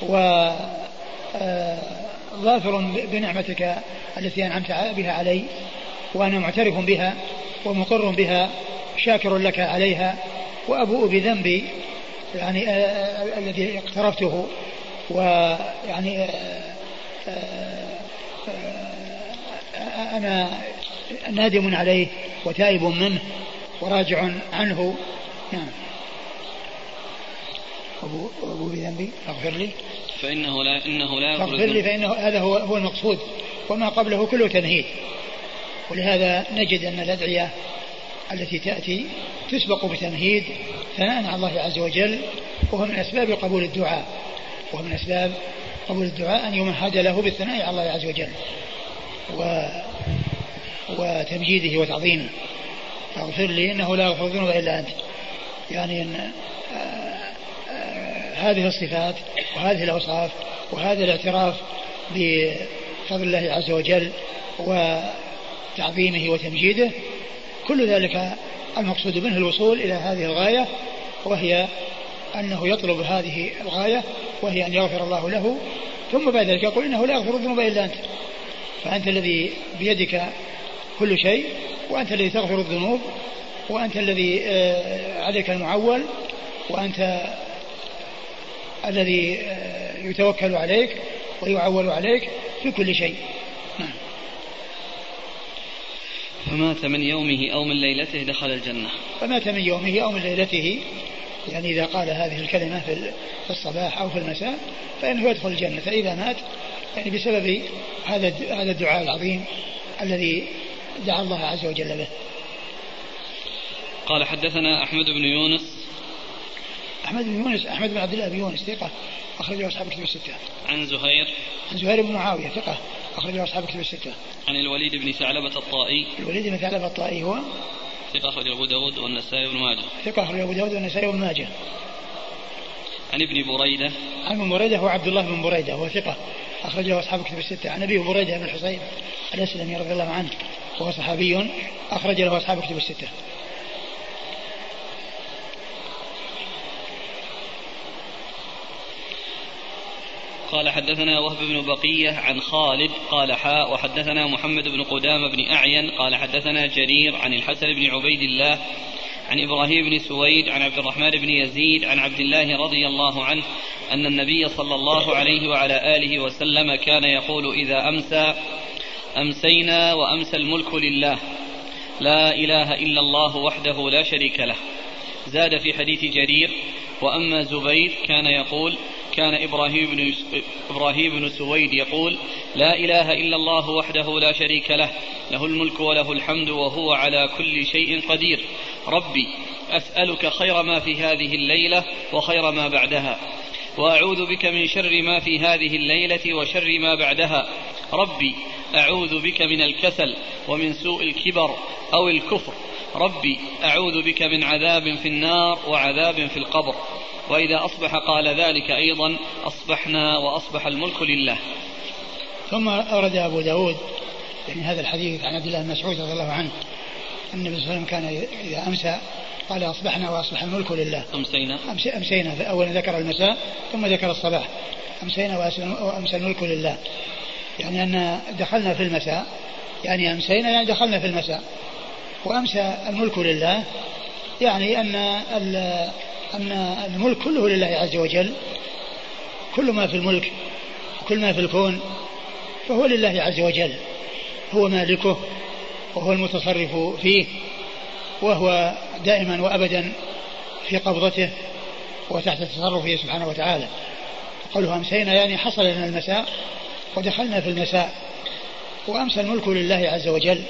و آه، ظافر بنعمتك التي أنعمت بها علي وأنا معترف بها ومقر بها شاكر لك عليها وأبوء بذنبي يعني آه، آه، الذي اقترفته. ويعني أنا نادم عليه. وتائب منه وراجع عنه. نعم. أبو, أبو بذنبي. فاغفر لي. فإنه لا إنه لا فاغفر لي فإنه هذا هو هو المقصود. وما قبله كله تنهيد. ولهذا نجد أن الأدعية التي تأتي تسبق بتمهيد ثناء على الله عز وجل وهو من أسباب قبول الدعاء. وهو من أسباب قبول الدعاء أن يمهد له بالثناء على الله عز وجل. و وتمجيده وتعظيمه. فاغفر لي إنه لا يغفر الذنوب إلا أنت. يعني أن هذه الصفات وهذه الأوصاف وهذا الاعتراف بفضل الله عز وجل وتعظيمه وتمجيده كل ذلك المقصود منه الوصول إلى هذه الغاية وهي أنه يطلب هذه الغاية وهي أن يغفر الله له ثم بعد ذلك يقول إنه لا يغفر الذنوب إلا أنت. فأنت الذي بيدك كل شيء وأنت الذي تغفر الذنوب وأنت الذي آه، عليك المعول وأنت الذي آه، يتوكل عليك ويعول عليك في كل شيء. نعم. فمات من يومه أو من ليلته دخل الجنة. فمات من يومه أو من ليلته يعني إذا قال هذه الكلمة في الصباح أو في المساء فإنه يدخل الجنة. فإذا مات يعني بسبب هذا هذا الدعاء العظيم الذي دعا الله عز وجل به قال حدثنا أحمد بن يونس أحمد بن يونس أحمد بن عبد الله بن يونس ثقة أخرجه أصحاب كتب الستة. عن زهير عن زهير بن معاوية ثقة أخرجه أصحاب كتب الستة. عن الوليد بن ثعلبة الطائي. الوليد بن ثعلبة الطائي هو ثقة أخرجه أبو داود والنسائي بن ماجه. ثقة أخرجه أبو داود والنسائي بن ماجه. عن ابن بريدة. عن ابن بريدة هو عبد الله بن بريدة هو ثقة أخرجه أصحاب كتب الستة. عن أبيه بريدة بن الحصين الأسلمي رضي الله عنه وهو صحابي أخرج له أصحاب كتب الستة. قال حدثنا وهب بن بقية عن خالد قال حاء وحدثنا محمد بن قدامة بن أعين قال حدثنا جرير عن الحسن بن عبيد الله عن إبراهيم بن سويد عن عبد الرحمن بن يزيد عن عبد الله رضي الله عنه أن النبي صلى الله عليه وعلى آله وسلم كان يقول إذا أمسى أمسينا وأمسى الملك لله لا إله إلا الله وحده لا شريك له. زاد في حديث جرير وأما زبيد كان يقول كان إبراهيم بن, إبراهيم بن سويد يقول لا إله إلا الله وحده لا شريك له. له الملك وله الحمد وهو على كل شيء قدير. ربي أسألك خير ما في هذه الليلة وخير ما بعدها. وأعوذ بك من شر ما في هذه الليلة وشر ما بعدها. ربي أعوذ بك من الكسل ومن سوء الكبر أو الكفر. ربي أعوذ بك من عذاب في النار وعذاب في القبر. وإذا أصبح قال ذلك أيضا أصبحنا وأصبح الملك لله. ثم أورد أبو داود يعني هذا الحديث عن عبد الله بن مسعود رضي الله عنه النبي صلى الله عليه وسلم كان إذا أمسى قال أصبحنا وأصبح الملك لله. أمسينا. أمسينا أولا ذكر المساء ثم ذكر الصباح. أمسينا وأمسى الملك لله. يعني أن دخلنا في المساء يعني أمسينا يعني دخلنا في المساء. وأمسى الملك لله يعني أن أن الملك كله لله عز وجل كل ما في الملك وكل ما في الكون فهو لله عز وجل هو مالكه وهو المتصرف فيه وهو دائما وابدا في قبضته وتحت تصرفه سبحانه وتعالى. قوله امسينا يعني حصل لنا المساء ودخلنا في المساء وأمسى الملك لله عز وجل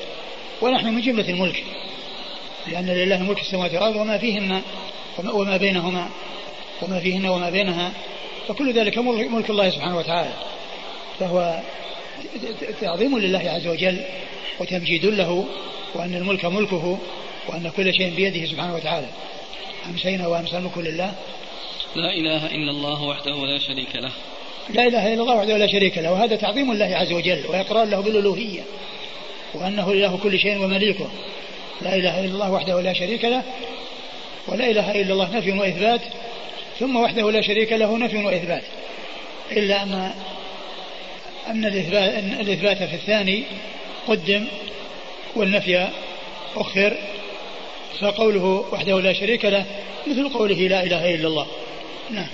ونحن من جملة الملك لأن لله ملك السماوات والأرض وما فيهن وما بينهما وما فيهن وما بينها فكل ذلك ملك الله سبحانه وتعالى. فهو تعظيم لله عز وجل وتمجيد له وأن الملك ملكه وأن كل شيء بيده سبحانه وتعالى. أمسينا وأمسى الملك لله. لا إله إلا الله وحده لا شريك له. لا إله إلا الله وحده لا شريك له. وهذا تعظيم الله عز وجل وإقرار له بالألوهية وأنه إله كل شيء ومليكه. لا إله إلا الله وحده لا شريك له. ولا إله إلا الله نفي وإثبات ثم وحده لا شريك له نفي وإثبات. إلا أن أن الإثبات, أن الإثبات في الثاني قدم والنفي أخر فقوله وحده لا شريك له مثل قوله لا إله إلا الله. نعم.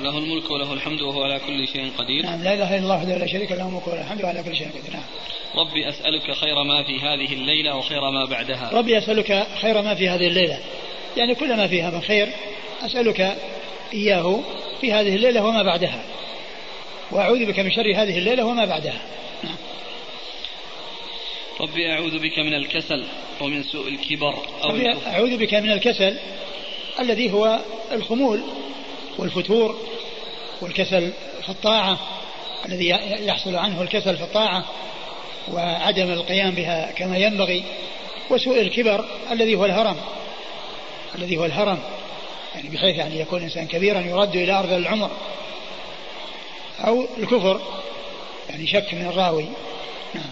له الملك وله الحمد وهو على كل شيء قدير. نعم لا إله إلا الله وحده لا شريك له الملك وله الحمد وعلى كل شيء قدير. نعم. ربي أسألك خير ما في هذه الليلة وخير ما بعدها. ربي أسألك خير ما في هذه الليلة. يعني كل ما فيها من خير أسألك إياه في هذه الليلة وما بعدها. وأعوذ بك من شر هذه الليلة وما بعدها. نعم. ربي أعوذ بك من الكسل ومن سوء الكبر أو ربي أعوذ بك من الكسل الذي هو الخمول والفتور والكسل في الطاعة الذي يحصل عنه الكسل في الطاعة وعدم القيام بها كما ينبغي وسوء الكبر الذي هو الهرم الذي هو الهرم يعني بحيث يعني يكون إنسان كبيرا يرد إلى أرض العمر. أو الكفر يعني شك من الراوي. نعم.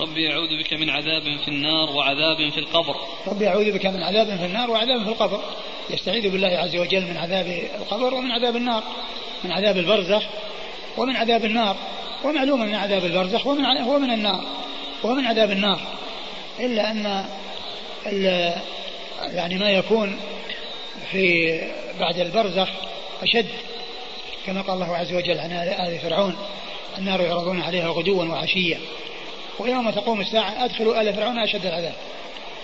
ربي أعوذ بك من عذاب في النار وعذاب في القبر. ربي أعوذ بك من عذاب في النار وعذاب في القبر. يستعيذ بالله عز وجل من عذاب القبر ومن عذاب النار من عذاب البرزخ ومن عذاب النار ومعلوم من عذاب البرزخ ومن هو من النار ومن عذاب النار. إلا أن يعني ما يكون في بعد البرزخ أشد كما قال الله عز وجل عن آل فرعون النار يعرضون عليها غدوا وعشيا ويوم تقوم الساعة أدخلوا آل فرعون أشد العذاب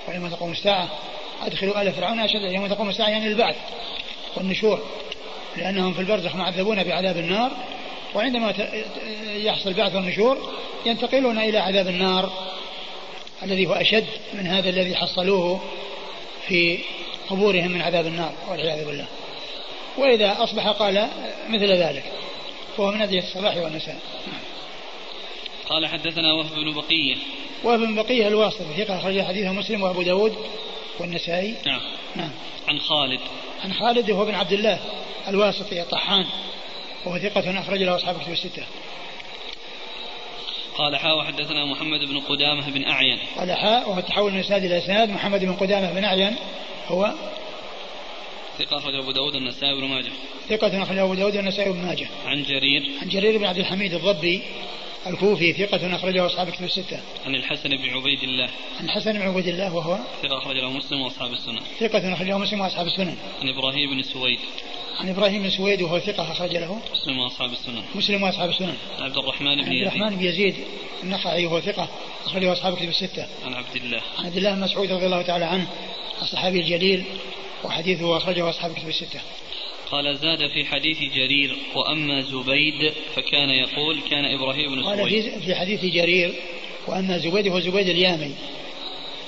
ويوم تقوم الساعة أدخلوا آل فرعون أشد يوم تقوم الساعة يعني البعث والنشور لأنهم في البرزخ معذبون بعذاب النار وعندما يحصل بعث النشور ينتقلون إلى عذاب النار الذي هو أشد من هذا الذي حصلوه في قبورهم من عذاب النار والعياذ بالله. وإذا أصبح قال مثل ذلك وهو من أدعية الصباح والمساء. قال حدثنا وهب بن بقية. وهب بن بقية الواسطي ثقة أخرج حديثه مسلم وأبو داود. والنسائي؟ نعم. نعم. عن خالد. عن خالد وهو بن عبد الله الواسطي الطحان وهو ثقة أخرج له أصحاب كتب الستة. قال حاء وحدثنا محمد بن قدامة بن أعين. قال حاء وهو تحول من إسناد إلى إسناد. محمد بن قدامة بن أعين هو ثقة أخرج أبو داود النسائي بن ماجه. ثقة أخرج أبو داود النسائي بن ماجه. عن جرير. عن جرير بن عبد الحميد الضبي الكوفي ثقة أخرجه أصحاب كتب الستة. عن الحسن بن عبيد الله. عن الحسن بن عبيد الله وهو ثقة أخرجه مسلم وأصحاب السنن. ثقة أخرجه مسلم وأصحاب السنن. عن إبراهيم بن سويد. عن إبراهيم بن سويد وهو ثقة أخرج له مسلم وأصحاب السنن. مسلم وأصحاب السنن. عن عبد الرحمن بن يزيد. عبد الرحمن بن يزيد النخعي وهو ثقة أخرجه أصحاب كتب الستة. عن عبد الله. عن عبد الله بن مسعود رضي الله تعالى عنه الصحابي الجليل وحديثه أخرجه أصحاب كتب الستة. قال زاد في حديث جرير وأما زبيد فكان يقول كان إبراهيم بن قال في, في حديث جرير وأما زبيد هو زبيد اليامي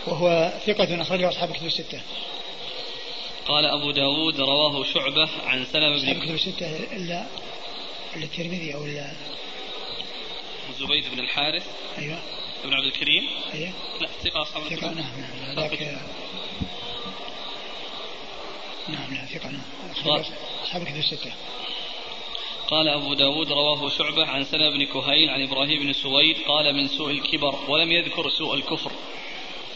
وهو ثقة أخرجه أصحاب الكتب الستة. قال أبو داود رواه شعبة عن سلمة بن أصحاب الكتب الستة إلا الترمذي أو إلا زبيد بن الحارث. أيوه. ابن عبد الكريم. أيوه. لا ثقة أصحاب ثقة نعم نعم ذاك نعم لا ثقة نعم. أصحاب الكتب الستة قال أبو داود رواه شعبة عن سلمة بن كهيل عن إبراهيم بن سويد قال من سوء الكبر ولم يذكر سوء الكفر.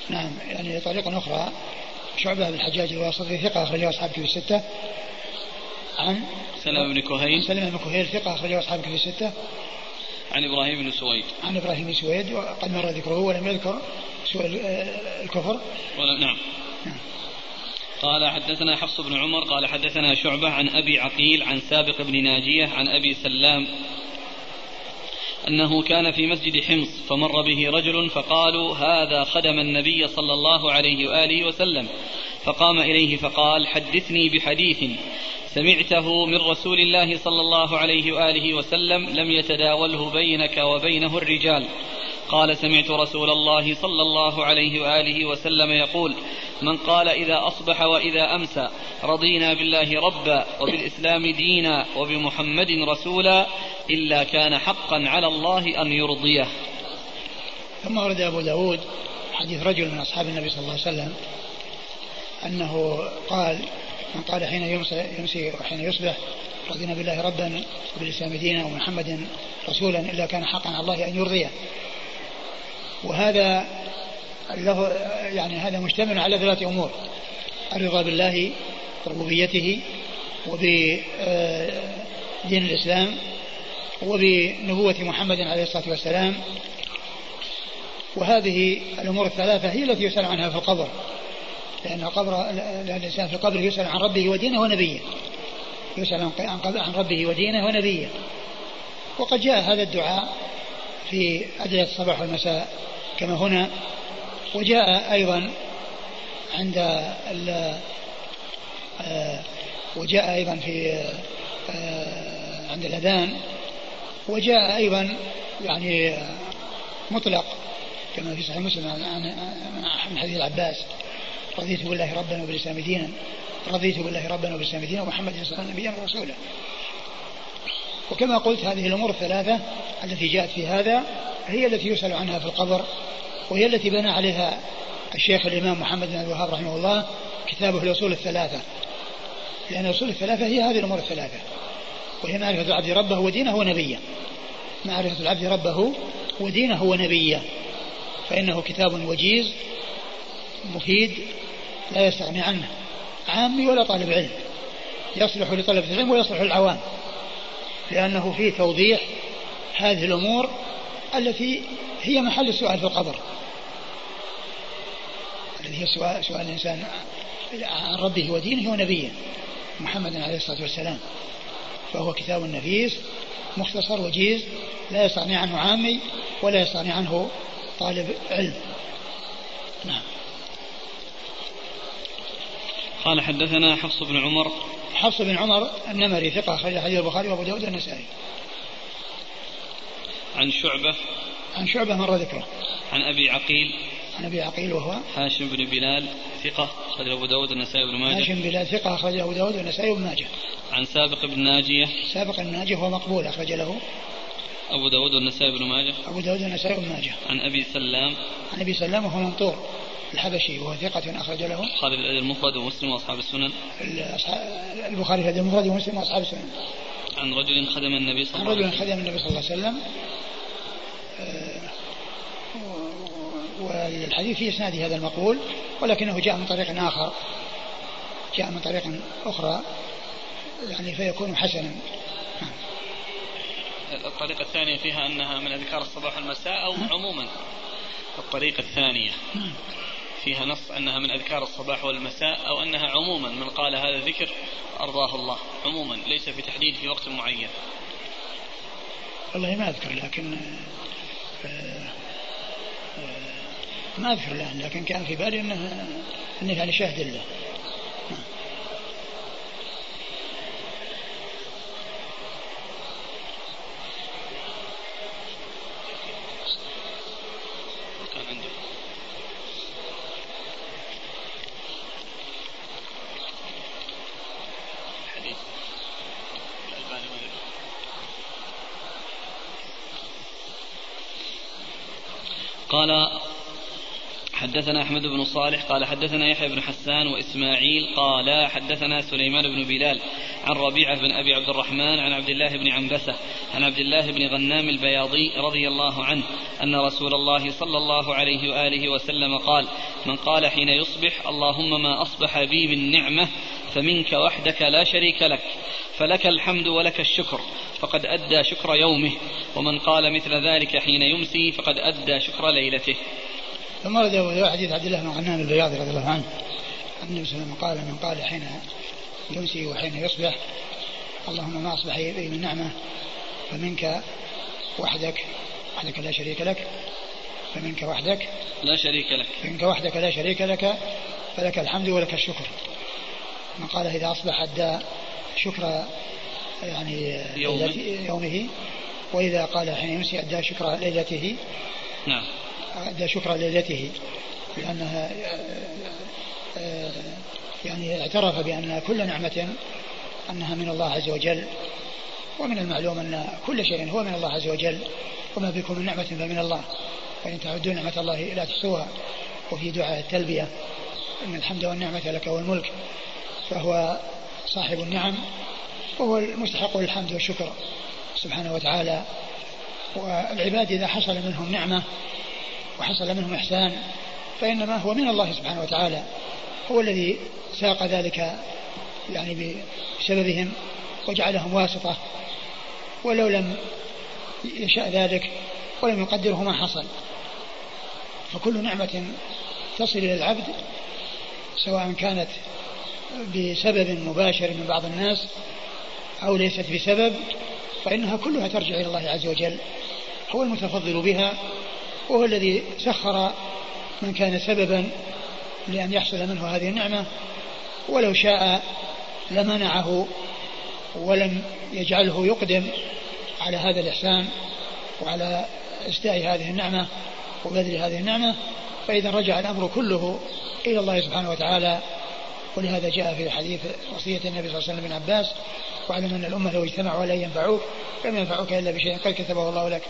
نعم يعني طريقة أخرى. شعبة بن الحجاج الواسطي ثقة أخرجه أصحاب كتب الستة عن سلمة بن كهيل. سلمة بن كهيل ثقة أخرجه أصحاب كتب الستة عن إبراهيم بن سويد. عن إبراهيم بن سويد وقد مر ذكره ولم يذكر سوء الكفر. ولا نعم. نعم. قال حدثنا حفص بن عمر قال حدثنا شعبة عن أبي عقيل عن سابق بن ناجية عن أبي سلام أنه كان في مسجد حمص فمر به رجل فقالوا هذا خدم النبي صلى الله عليه وآله وسلم. فقام إليه فقال حدثني بحديث سمعته من رسول الله صلى الله عليه وآله وسلم لم يتداوله بينك وبينه الرجال. قال سمعت رسول الله صلى الله عليه وآله وسلم يقول من قال إذا أصبح وإذا أمسى رضينا بالله ربا وبالإسلام دينا وبمحمد رسولا إلا كان حقا على الله أن يرضيه. ثم ورد أبو داود حديث رجل من أصحاب النبي صلى الله عليه وسلم أنه قال من قال حين يمسي, يمسي وحين يصبح رضينا بالله ربا وبالإسلام دينا ومحمد رسولا إلا كان حقا على الله أن يرضيه. وهذا له يعني هذا مشتمل على ثلاثة أمور. الرضا بالله ربوبيته وبدين الإسلام وبنبوة محمد عليه الصلاة والسلام. وهذه الأمور الثلاثة هي التي يسأل عنها في القبر. لأن القبر الإنسان في القبر يسأل عن ربه ودينه ونبيه. يسأل عن ربه ودينه ونبيه. وقد جاء هذا الدعاء في أدعية الصباح والمساء كما هنا وجاء أيضا عند آه، وجاء أيضا في آه، عند الأذان وجاء أيضا يعني مطلق كما في صحيح مسلم عن حديث العباس رضيت بالله ربا وبالإسلام دينا رضيت بالله ربا وبالإسلام دينا ومحمد صلى الله عليه وسلم نبيا ورسولا. وكما قلت هذه الأمور الثلاثة التي جاءت في هذا هي التي يسأل عنها في القبر وهي التي بنى عليها الشيخ الإمام محمد بن الوهاب رحمه الله كتابه الأصول الثلاثة. لأن الأصول الثلاثة هي هذه الأمور الثلاثة. وهي معرفة العبد ربه ودينه ونبيه. معرفة العبد ربه ودينه ونبيه. فإنه كتاب وجيز مفيد لا يستغني عنه. عامي ولا طالب علم. يصلح لطلبة العلم ويصلح للعوام. لأنه فيه توضيح هذه الأمور التي هي محل السؤال في القبر. الذي هي سؤال, سؤال الإنسان عن ربه ودينه ونبيه محمد عليه الصلاة والسلام. فهو كتاب نفيس مختصر وجيز لا يستغني عنه عامي ولا يستغني عنه طالب علم. نعم. قال حدثنا حفص بن عمر حفص بن عمر النمري ثقة أخرج حديث البخاري وأبو داود والنسائي. عن شعبة. عن شعبة مر ذكره. عن أبي عقيل. عن أبي عقيل وهو هاشم بن بلال ثقة أخرج أبو داود والنسائي بن ماجه. هاشم بلال ثقة أخرج أبو داود والنسائي بن ماجه. عن سابق بن ناجية. سابق الناجية هو مقبول أخرج له. أبو داود والنسائي بن ماجه. أبو داود والنسائي بن ماجه. عن أبي سلام. عن أبي سلام وهو منطور. الحبشي وهو ثقة أخرج له. البخاري في الأدب المفرد ومسلم وأصحاب السنن. البخاري في الأدب المفرد ومسلم وأصحاب السنن. عن رجل خدم النبي صلى الله عليه وسلم عن رجل خدم النبي صلى الله عليه وسلم. آه، والحديث في إسناد هذا المقول ولكنه جاء من طريق آخر. جاء من طريق أخرى. يعني فيكون حسنا. الطريقة الثانية فيها أنها من أذكار الصباح والمساء أو عموما. الطريقة الثانية فيها نص أنها من أذكار الصباح والمساء أو أنها عموما من قال هذا الذكر أرضاه الله. عموما ليس في تحديد في وقت معين. والله ما أذكر لكن آه، آه، ما أذكر الآن لكن كان في بالي أنه أنه يعني شاهد له. قال حدثنا أحمد بن صالح قال حدثنا يحيى بن حسان وإسماعيل قال حدثنا سليمان بن بلال عن ربيعة بن أبي عبد الرحمن عن عبد الله بن عنبسة عن عبد الله بن غنام البياضي رضي الله عنه أن رسول الله صلى الله عليه وآله وسلم قال من قال حين يصبح اللهم ما أصبح بي من نعمة فمنك وحدك لا شريك لك فلك الحمد ولك الشكر فقد أدى شكر يومه ومن قال مثل ذلك حين يمسي فقد أدى شكر ليلته ثم ورد حديث عبد الله بن غنام البياضي رضي الله عنه. أن النبي صلى الله عليه وسلم قال من قال حين يمسي وحين يصبح اللهم ما أصبح بي من نعمة فمنك وحدك وحدك لا شريك لك فمنك وحدك لا شريك لك. فمنك وحدك لا شريك لك فلك الحمد ولك الشكر. من قال إذا أصبح أدى شكر يعني يومه, يومه وإذا قال حين يمسي أدى شكر ليلته. نعم. أدى شكر ليلته لأنها يعني اعترف بأن كل نعمة أنها من الله عز وجل ومن المعلوم أن كل شيء هو من الله عز وجل وما بكم من نعمة فمن الله. فإن تعدوا نعمة الله لا تحصوها وفي دعاء التلبية إن الحمد والنعمة لك والملك فهو صاحب النعم وهو المستحق للحمد والشكر سبحانه وتعالى. والعباد إذا حصل منهم نعمة وحصل منهم إحسان فإنما هو من الله سبحانه وتعالى هو الذي ساق ذلك يعني بسببهم وجعلهم واسطة ولو لم يشاء ذلك ولم يقدره ما حصل. فكل نعمة تصل إلى العبد سواء كانت بسبب مباشر من بعض الناس أو ليست بسبب فإنها كلها ترجع إلى الله عز وجل هو المتفضل بها وهو الذي سخر من كان سببا لأن يحصل منه هذه النعمة ولو شاء لمنعه ولم يجعله يقدم على هذا الإحسان وعلى استاء هذه النعمة وبذل هذه النعمة. فإذا رجع الأمر كله إلى الله سبحانه وتعالى ولهذا جاء في حديث وصية النبي صلى الله عليه وسلم بن عباس واعلم أن الأمة لو اجتمعوا على ينفعوك لم ينفعوك إلا بشيء قد كتبه الله لك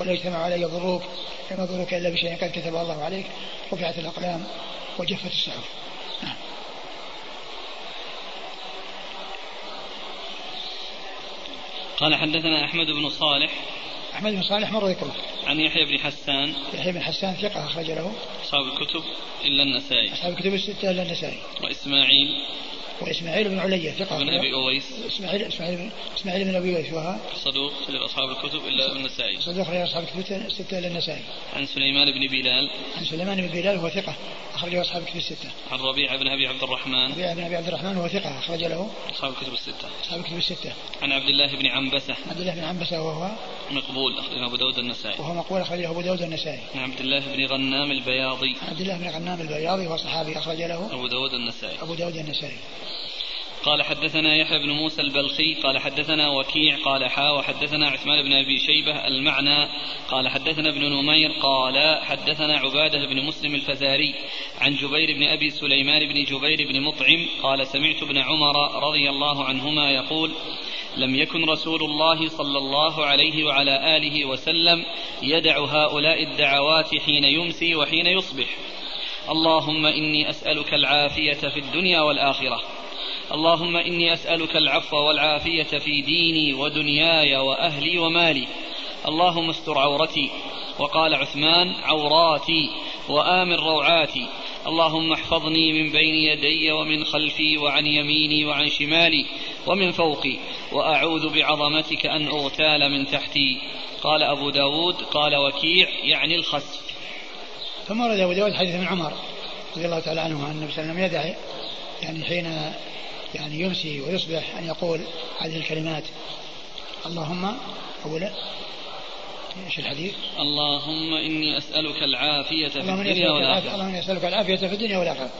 ولو اجتمعوا على يضروك لم يضروك إلا بشيء قد كتبه الله عليك. رفعت الأقلام وجفت الصحف نعم. قال حدثنا أحمد بن صالح. أحمد بن صالح مر ذكره. عن يحيى بن حسان. يحيى بن حسان ثقة أخرج له. أصحاب الكتب إلا النسائي. أصحاب الكتب الستة إلا النسائي. وإسماعيل. وإسماعيل بن علية ثقة. بن أبي أويس. إسماعيل إسماعيل بن إسماعيل بن أبي أويس وها؟ صدوق أصحاب الكتب إلا النسائي. صدوق أصحاب الكتب الستة إلا النسائي. عن سليمان بن بلال. عن سليمان بن بلال وهو ثقة أخرجه أصحاب الكتب الستة. عن ربيعة بن أبي عبد الرحمن. ربيعة بن أبي عبد الرحمن وهو ثقة أخرج له أصحاب الكتب الستة. أصحاب الكتب الستة. عن عبد الله بن عنبسة. عبد الله بن عنبسة وهو؟ مقبول أخرجه أبو داود النسائي. وهو مقبول أخرجه أبو داود النسائي. عن عبد الله بن غنام البياضي. عبد الله بن غنام البياضي وهو صحابي أخرج له أبو داود النسائي. أبو داود النسائي. قال حدثنا يحيى بن موسى البلخي قال حدثنا وكيع قال حا وحدثنا عثمان بن أبي شيبة المعنى قال حدثنا ابن نمير قال حدثنا عبادة بن مسلم الفزاري عن جبير بن أبي سليمان بن جبير بن مطعم قال سمعت ابن عمر رضي الله عنهما يقول لم يكن رسول الله صلى الله عليه وعلى آله وسلم يدع هؤلاء الدعوات حين يمسي وحين يصبح اللهم إني أسألك العافية في الدنيا والآخرة. اللهم إني أسألك العفو والعافية في ديني ودنياي وأهلي ومالي. اللهم استر عورتي وقال عثمان عوراتي وآمن روعاتي. اللهم احفظني من بين يدي ومن خلفي وعن يميني وعن شمالي ومن فوقي. وأعوذ بعظمتك أن أغتال من تحتي. قال أبو داود قال وكيع يعني الخسف. ثم ورد أبو داود حديث من عمر رضي الله تعالى عنه أن النبي صلى الله عليه وسلم يدعي يعني حين يعني يمسي ويصبح أن يقول هذه الكلمات اللهم أولا إيش الحديث؟ اللهم إني أسألك العافية في الدنيا والآخرة. اللهم إني أسألك العافية في الدنيا والآخرة.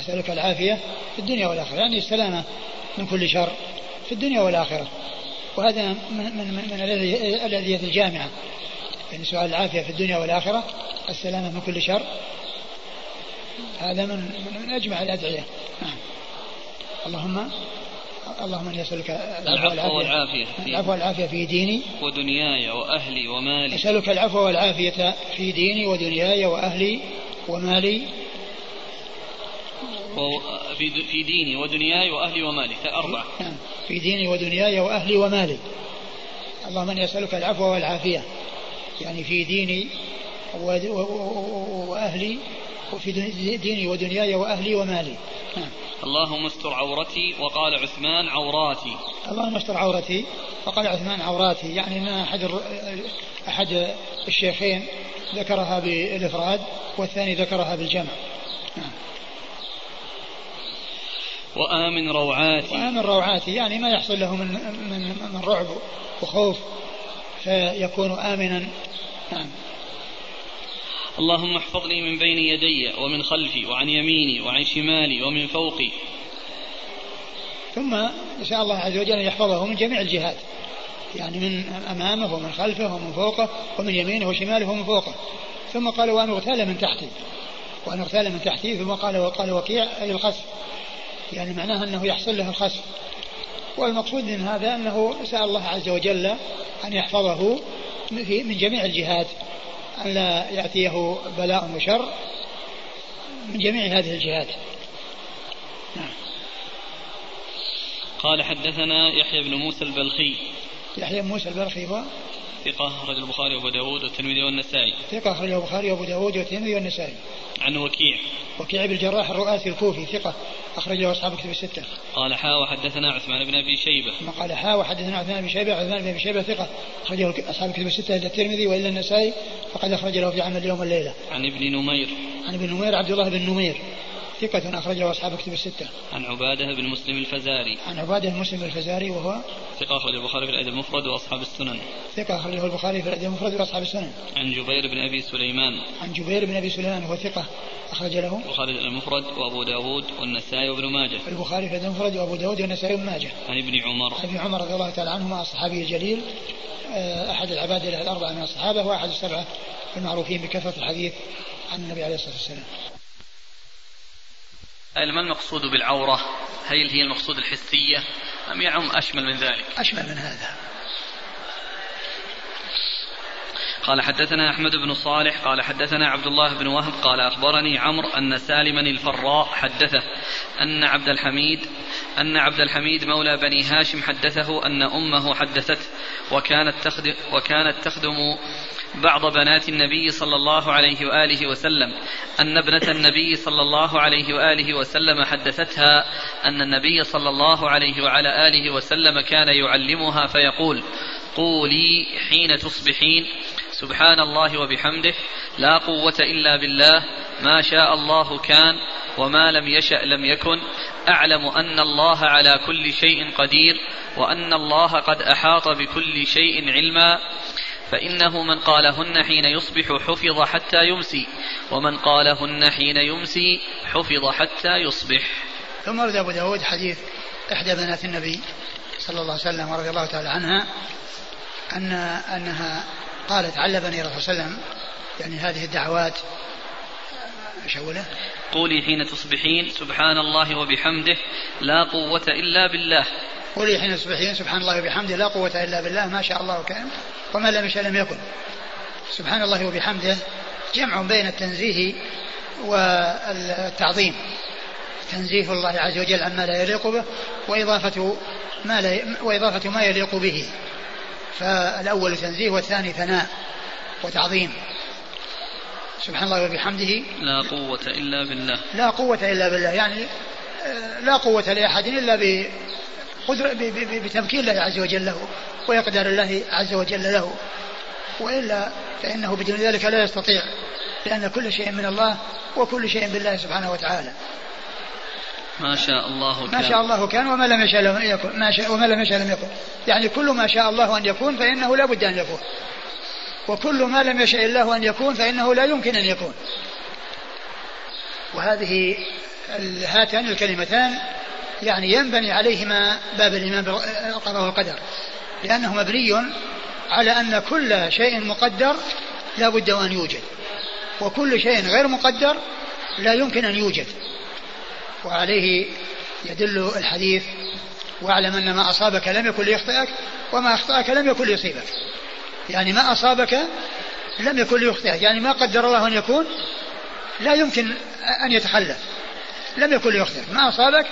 أسألك العافية في الدنيا والآخرة، يعني السلامة من كل شر في الدنيا والآخرة. وهذا من من من, الأذية الجامعة. يعني سؤال العافية في الدنيا والآخرة السلامة من كل شر. هذا من من, من أجمع الأدعية. نعم. اللهم اللهم إني أسألك العفو والعافية. العفو والعافية في ديني. ودنياي وأهلي ومالي. أسألك العفو والعافية في ديني ودنياي وأهلي ومالي. في ديني ودنياي وأهلي ومالي. أربعة. نعم. في ديني ودنياي وأهلي ومالي. اللهم إني أسألك العفو والعافية. يعني في ديني وأهلي وفي ديني ودنياي وأهلي ومالي. نعم. اللهم استر عورتي وقال عثمان عوراتي. اللهم استر عورتي وقال عثمان عوراتي. يعني ما أحد أحد الشيخين ذكرها بالإفراد والثاني ذكرها بالجمع. نعم. وآمن روعاتي. وآمن روعاتي. يعني ما يحصل له من من من رعب وخوف فيكون آمنا. نعم. اللهم احفظني من بين يدي ومن خلفي وعن يميني وعن شمالي ومن فوقي. ثم يشاء الله عز وجل أن يحفظه من جميع الجهات. يعني من أمامه ومن خلفه ومن فوقه ومن يمينه وشماله ومن فوقه. ثم قال وأن اغتال من تحتي. وأن اغتال من تحتي ثم قال وقال وكيع أي الخسف. يعني معناها أنه يحصل له الخسف. والمقصود من هذا أنه سأل الله عز وجل أن يحفظه من جميع الجهات أن لا يأتيه بلاء وشر من جميع هذه الجهات. نعم. قال حدثنا يحيى بن موسى البلخي. يحيى بن موسى البلخي هو؟ ثقة أخرج البخاري وأبو داود والترمذي والنسائي ثقة أخرج البخاري وأبو داود والترمذي والنسائي عن وكيع وكيع بن الجراح الرؤاسي الكوفي ثقة أخرج له أصحاب كتب الستة. قال حا وحدثنا عثمان بن أبي شيبة. ثم قال حا وحدثنا عثمان بن شيبة عثمان بن أبي شيبة ثقة أخرجه أصحاب كتب الستة إلا الترمذي وإلا النسائي فقد أخرج له في عمل اليوم والليلة. عن ابن نمير. عن ابن نمير عبد الله بن نمير ثقة أخرجه أصحاب كتب الستة. عن عبادة بن مسلم الفزاري. عن عبادة بن مسلم الفزاري وهو ثقة أخرجه البخاري في الأدب المفرد وأصحاب السنن. ثقة أخرجه البخاري في الأدب المفرد وأصحاب السنن. عن جبير بن أبي سليمان. عن جبير بن أبي سليمان وهو ثقة أخرج له البخاري المفرد وأبو داود والنسائي وابن ماجه. البخاري في المفرد وأبو داود والنسائي وابن ماجه. عن ابن عمر. عن ابن عمر رضي الله تعالى عنهما الصحابي الجليل آه، أحد العباد الأربعة من الصحابة وأحد السبعة المعروفين بكثرة الحديث عن النبي عليه الصلاة والسلام. ما المقصود بالعورة؟ هل هي المقصود الحسية؟ أم يعم أشمل من ذلك؟ أشمل من هذا. قال حدثنا أحمد بن صالح قال حدثنا عبد الله بن وهب قال أخبرني عمرو أن سالما الفراء حدثه أن عبد الحميد أن عبد الحميد مولى بني هاشم حدثه أن أمه حدثته وكانت تخدم, وكانت تخدم بعض بنات النبي صلى الله عليه وآله وسلم. أن ابنة النبي صلى الله عليه وآله وسلم حدثتها أن النبي صلى الله عليه وعلى آله وسلم كان يعلمها فيقول قولي حين تصبحين سبحان الله وبحمده لا قوة إلا بالله ما شاء الله كان وما لم يشأ لم يكن. أعلم أن الله على كل شيء قدير وأن الله قد أحاط بكل شيء علما. فإنه من قالهن حين يصبح حفظ حتى يمسي ومن قالهن حين يمسي حفظ حتى يصبح. ثم ورد أبو داود حديث إحدى بنات النبي صلى الله عليه وسلم ورضي الله تعالى عنها أن أنها قالت علمني الرسول صلى الله عليه وسلم يعني هذه الدعوات شوله قولي حين تصبحين سبحان الله وبحمده لا قوة إلا بالله. قولي حين تصبحين سبحان الله وبحمده لا قوة إلا بالله ما شاء الله كان وما لم يشاء لم يكن. سبحان الله وبحمده جمع بين التنزيه والتعظيم. تنزيه الله عز وجل عما لا يليق به وإضافة ما لا وإضافة ما يليق به. فالأول تنزيه والثاني ثناء وتعظيم. سبحان الله وبحمده. لا قوة إلا بالله. لا قوة إلا بالله. يعني آه، لا قوة لأحد إلا بتمكين الله عز وجل له وإقدار الله عز وجل له. وإلا فإنه بدون ذلك لا يستطيع لأن كل شيء من الله وكل شيء بالله سبحانه وتعالى. ما شاء الله كان. ما شاء الله كان وما لم يشاء لم يكن. ما شاء وما لم يشاء لم يكن. يعني كل ما شاء الله أن يكون فإنه لا بد أن يكون. وكل ما لم يشاء الله أن يكون فإنه لا يمكن أن يكون. وهذه هاتان الكلمتان يعني ينبني عليهما باب الإيمان بالقضاء والقدر لأنه مبني على أن كل شيء مقدر لا بد وأن يوجد. وكل شيء غير مقدر لا يمكن أن يوجد. وعليه يدل الحديث واعلم أن ما أصابك لم يكن ليخطئك وما أخطأك لم يكن ليصيبك. يعني ما أصابك لم يكن ليخطئك. يعني ما قدر الله أن يكون لا يمكن أن يتخلف. لم يكن ليخطئك. ما أصابك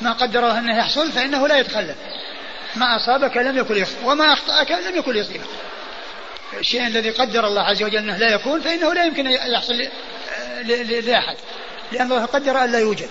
ما قدر الله أنه يحصل فإنه لا يتخلف. ما أصابك لم يكن يخطئ وما أخطأك لم يكن يصيبك الشيء الذي قدر الله عز وجل أنه لا يكون فإنه لا يمكن أن يحصل لأحد. لأن الله قدر أن لا يوجد.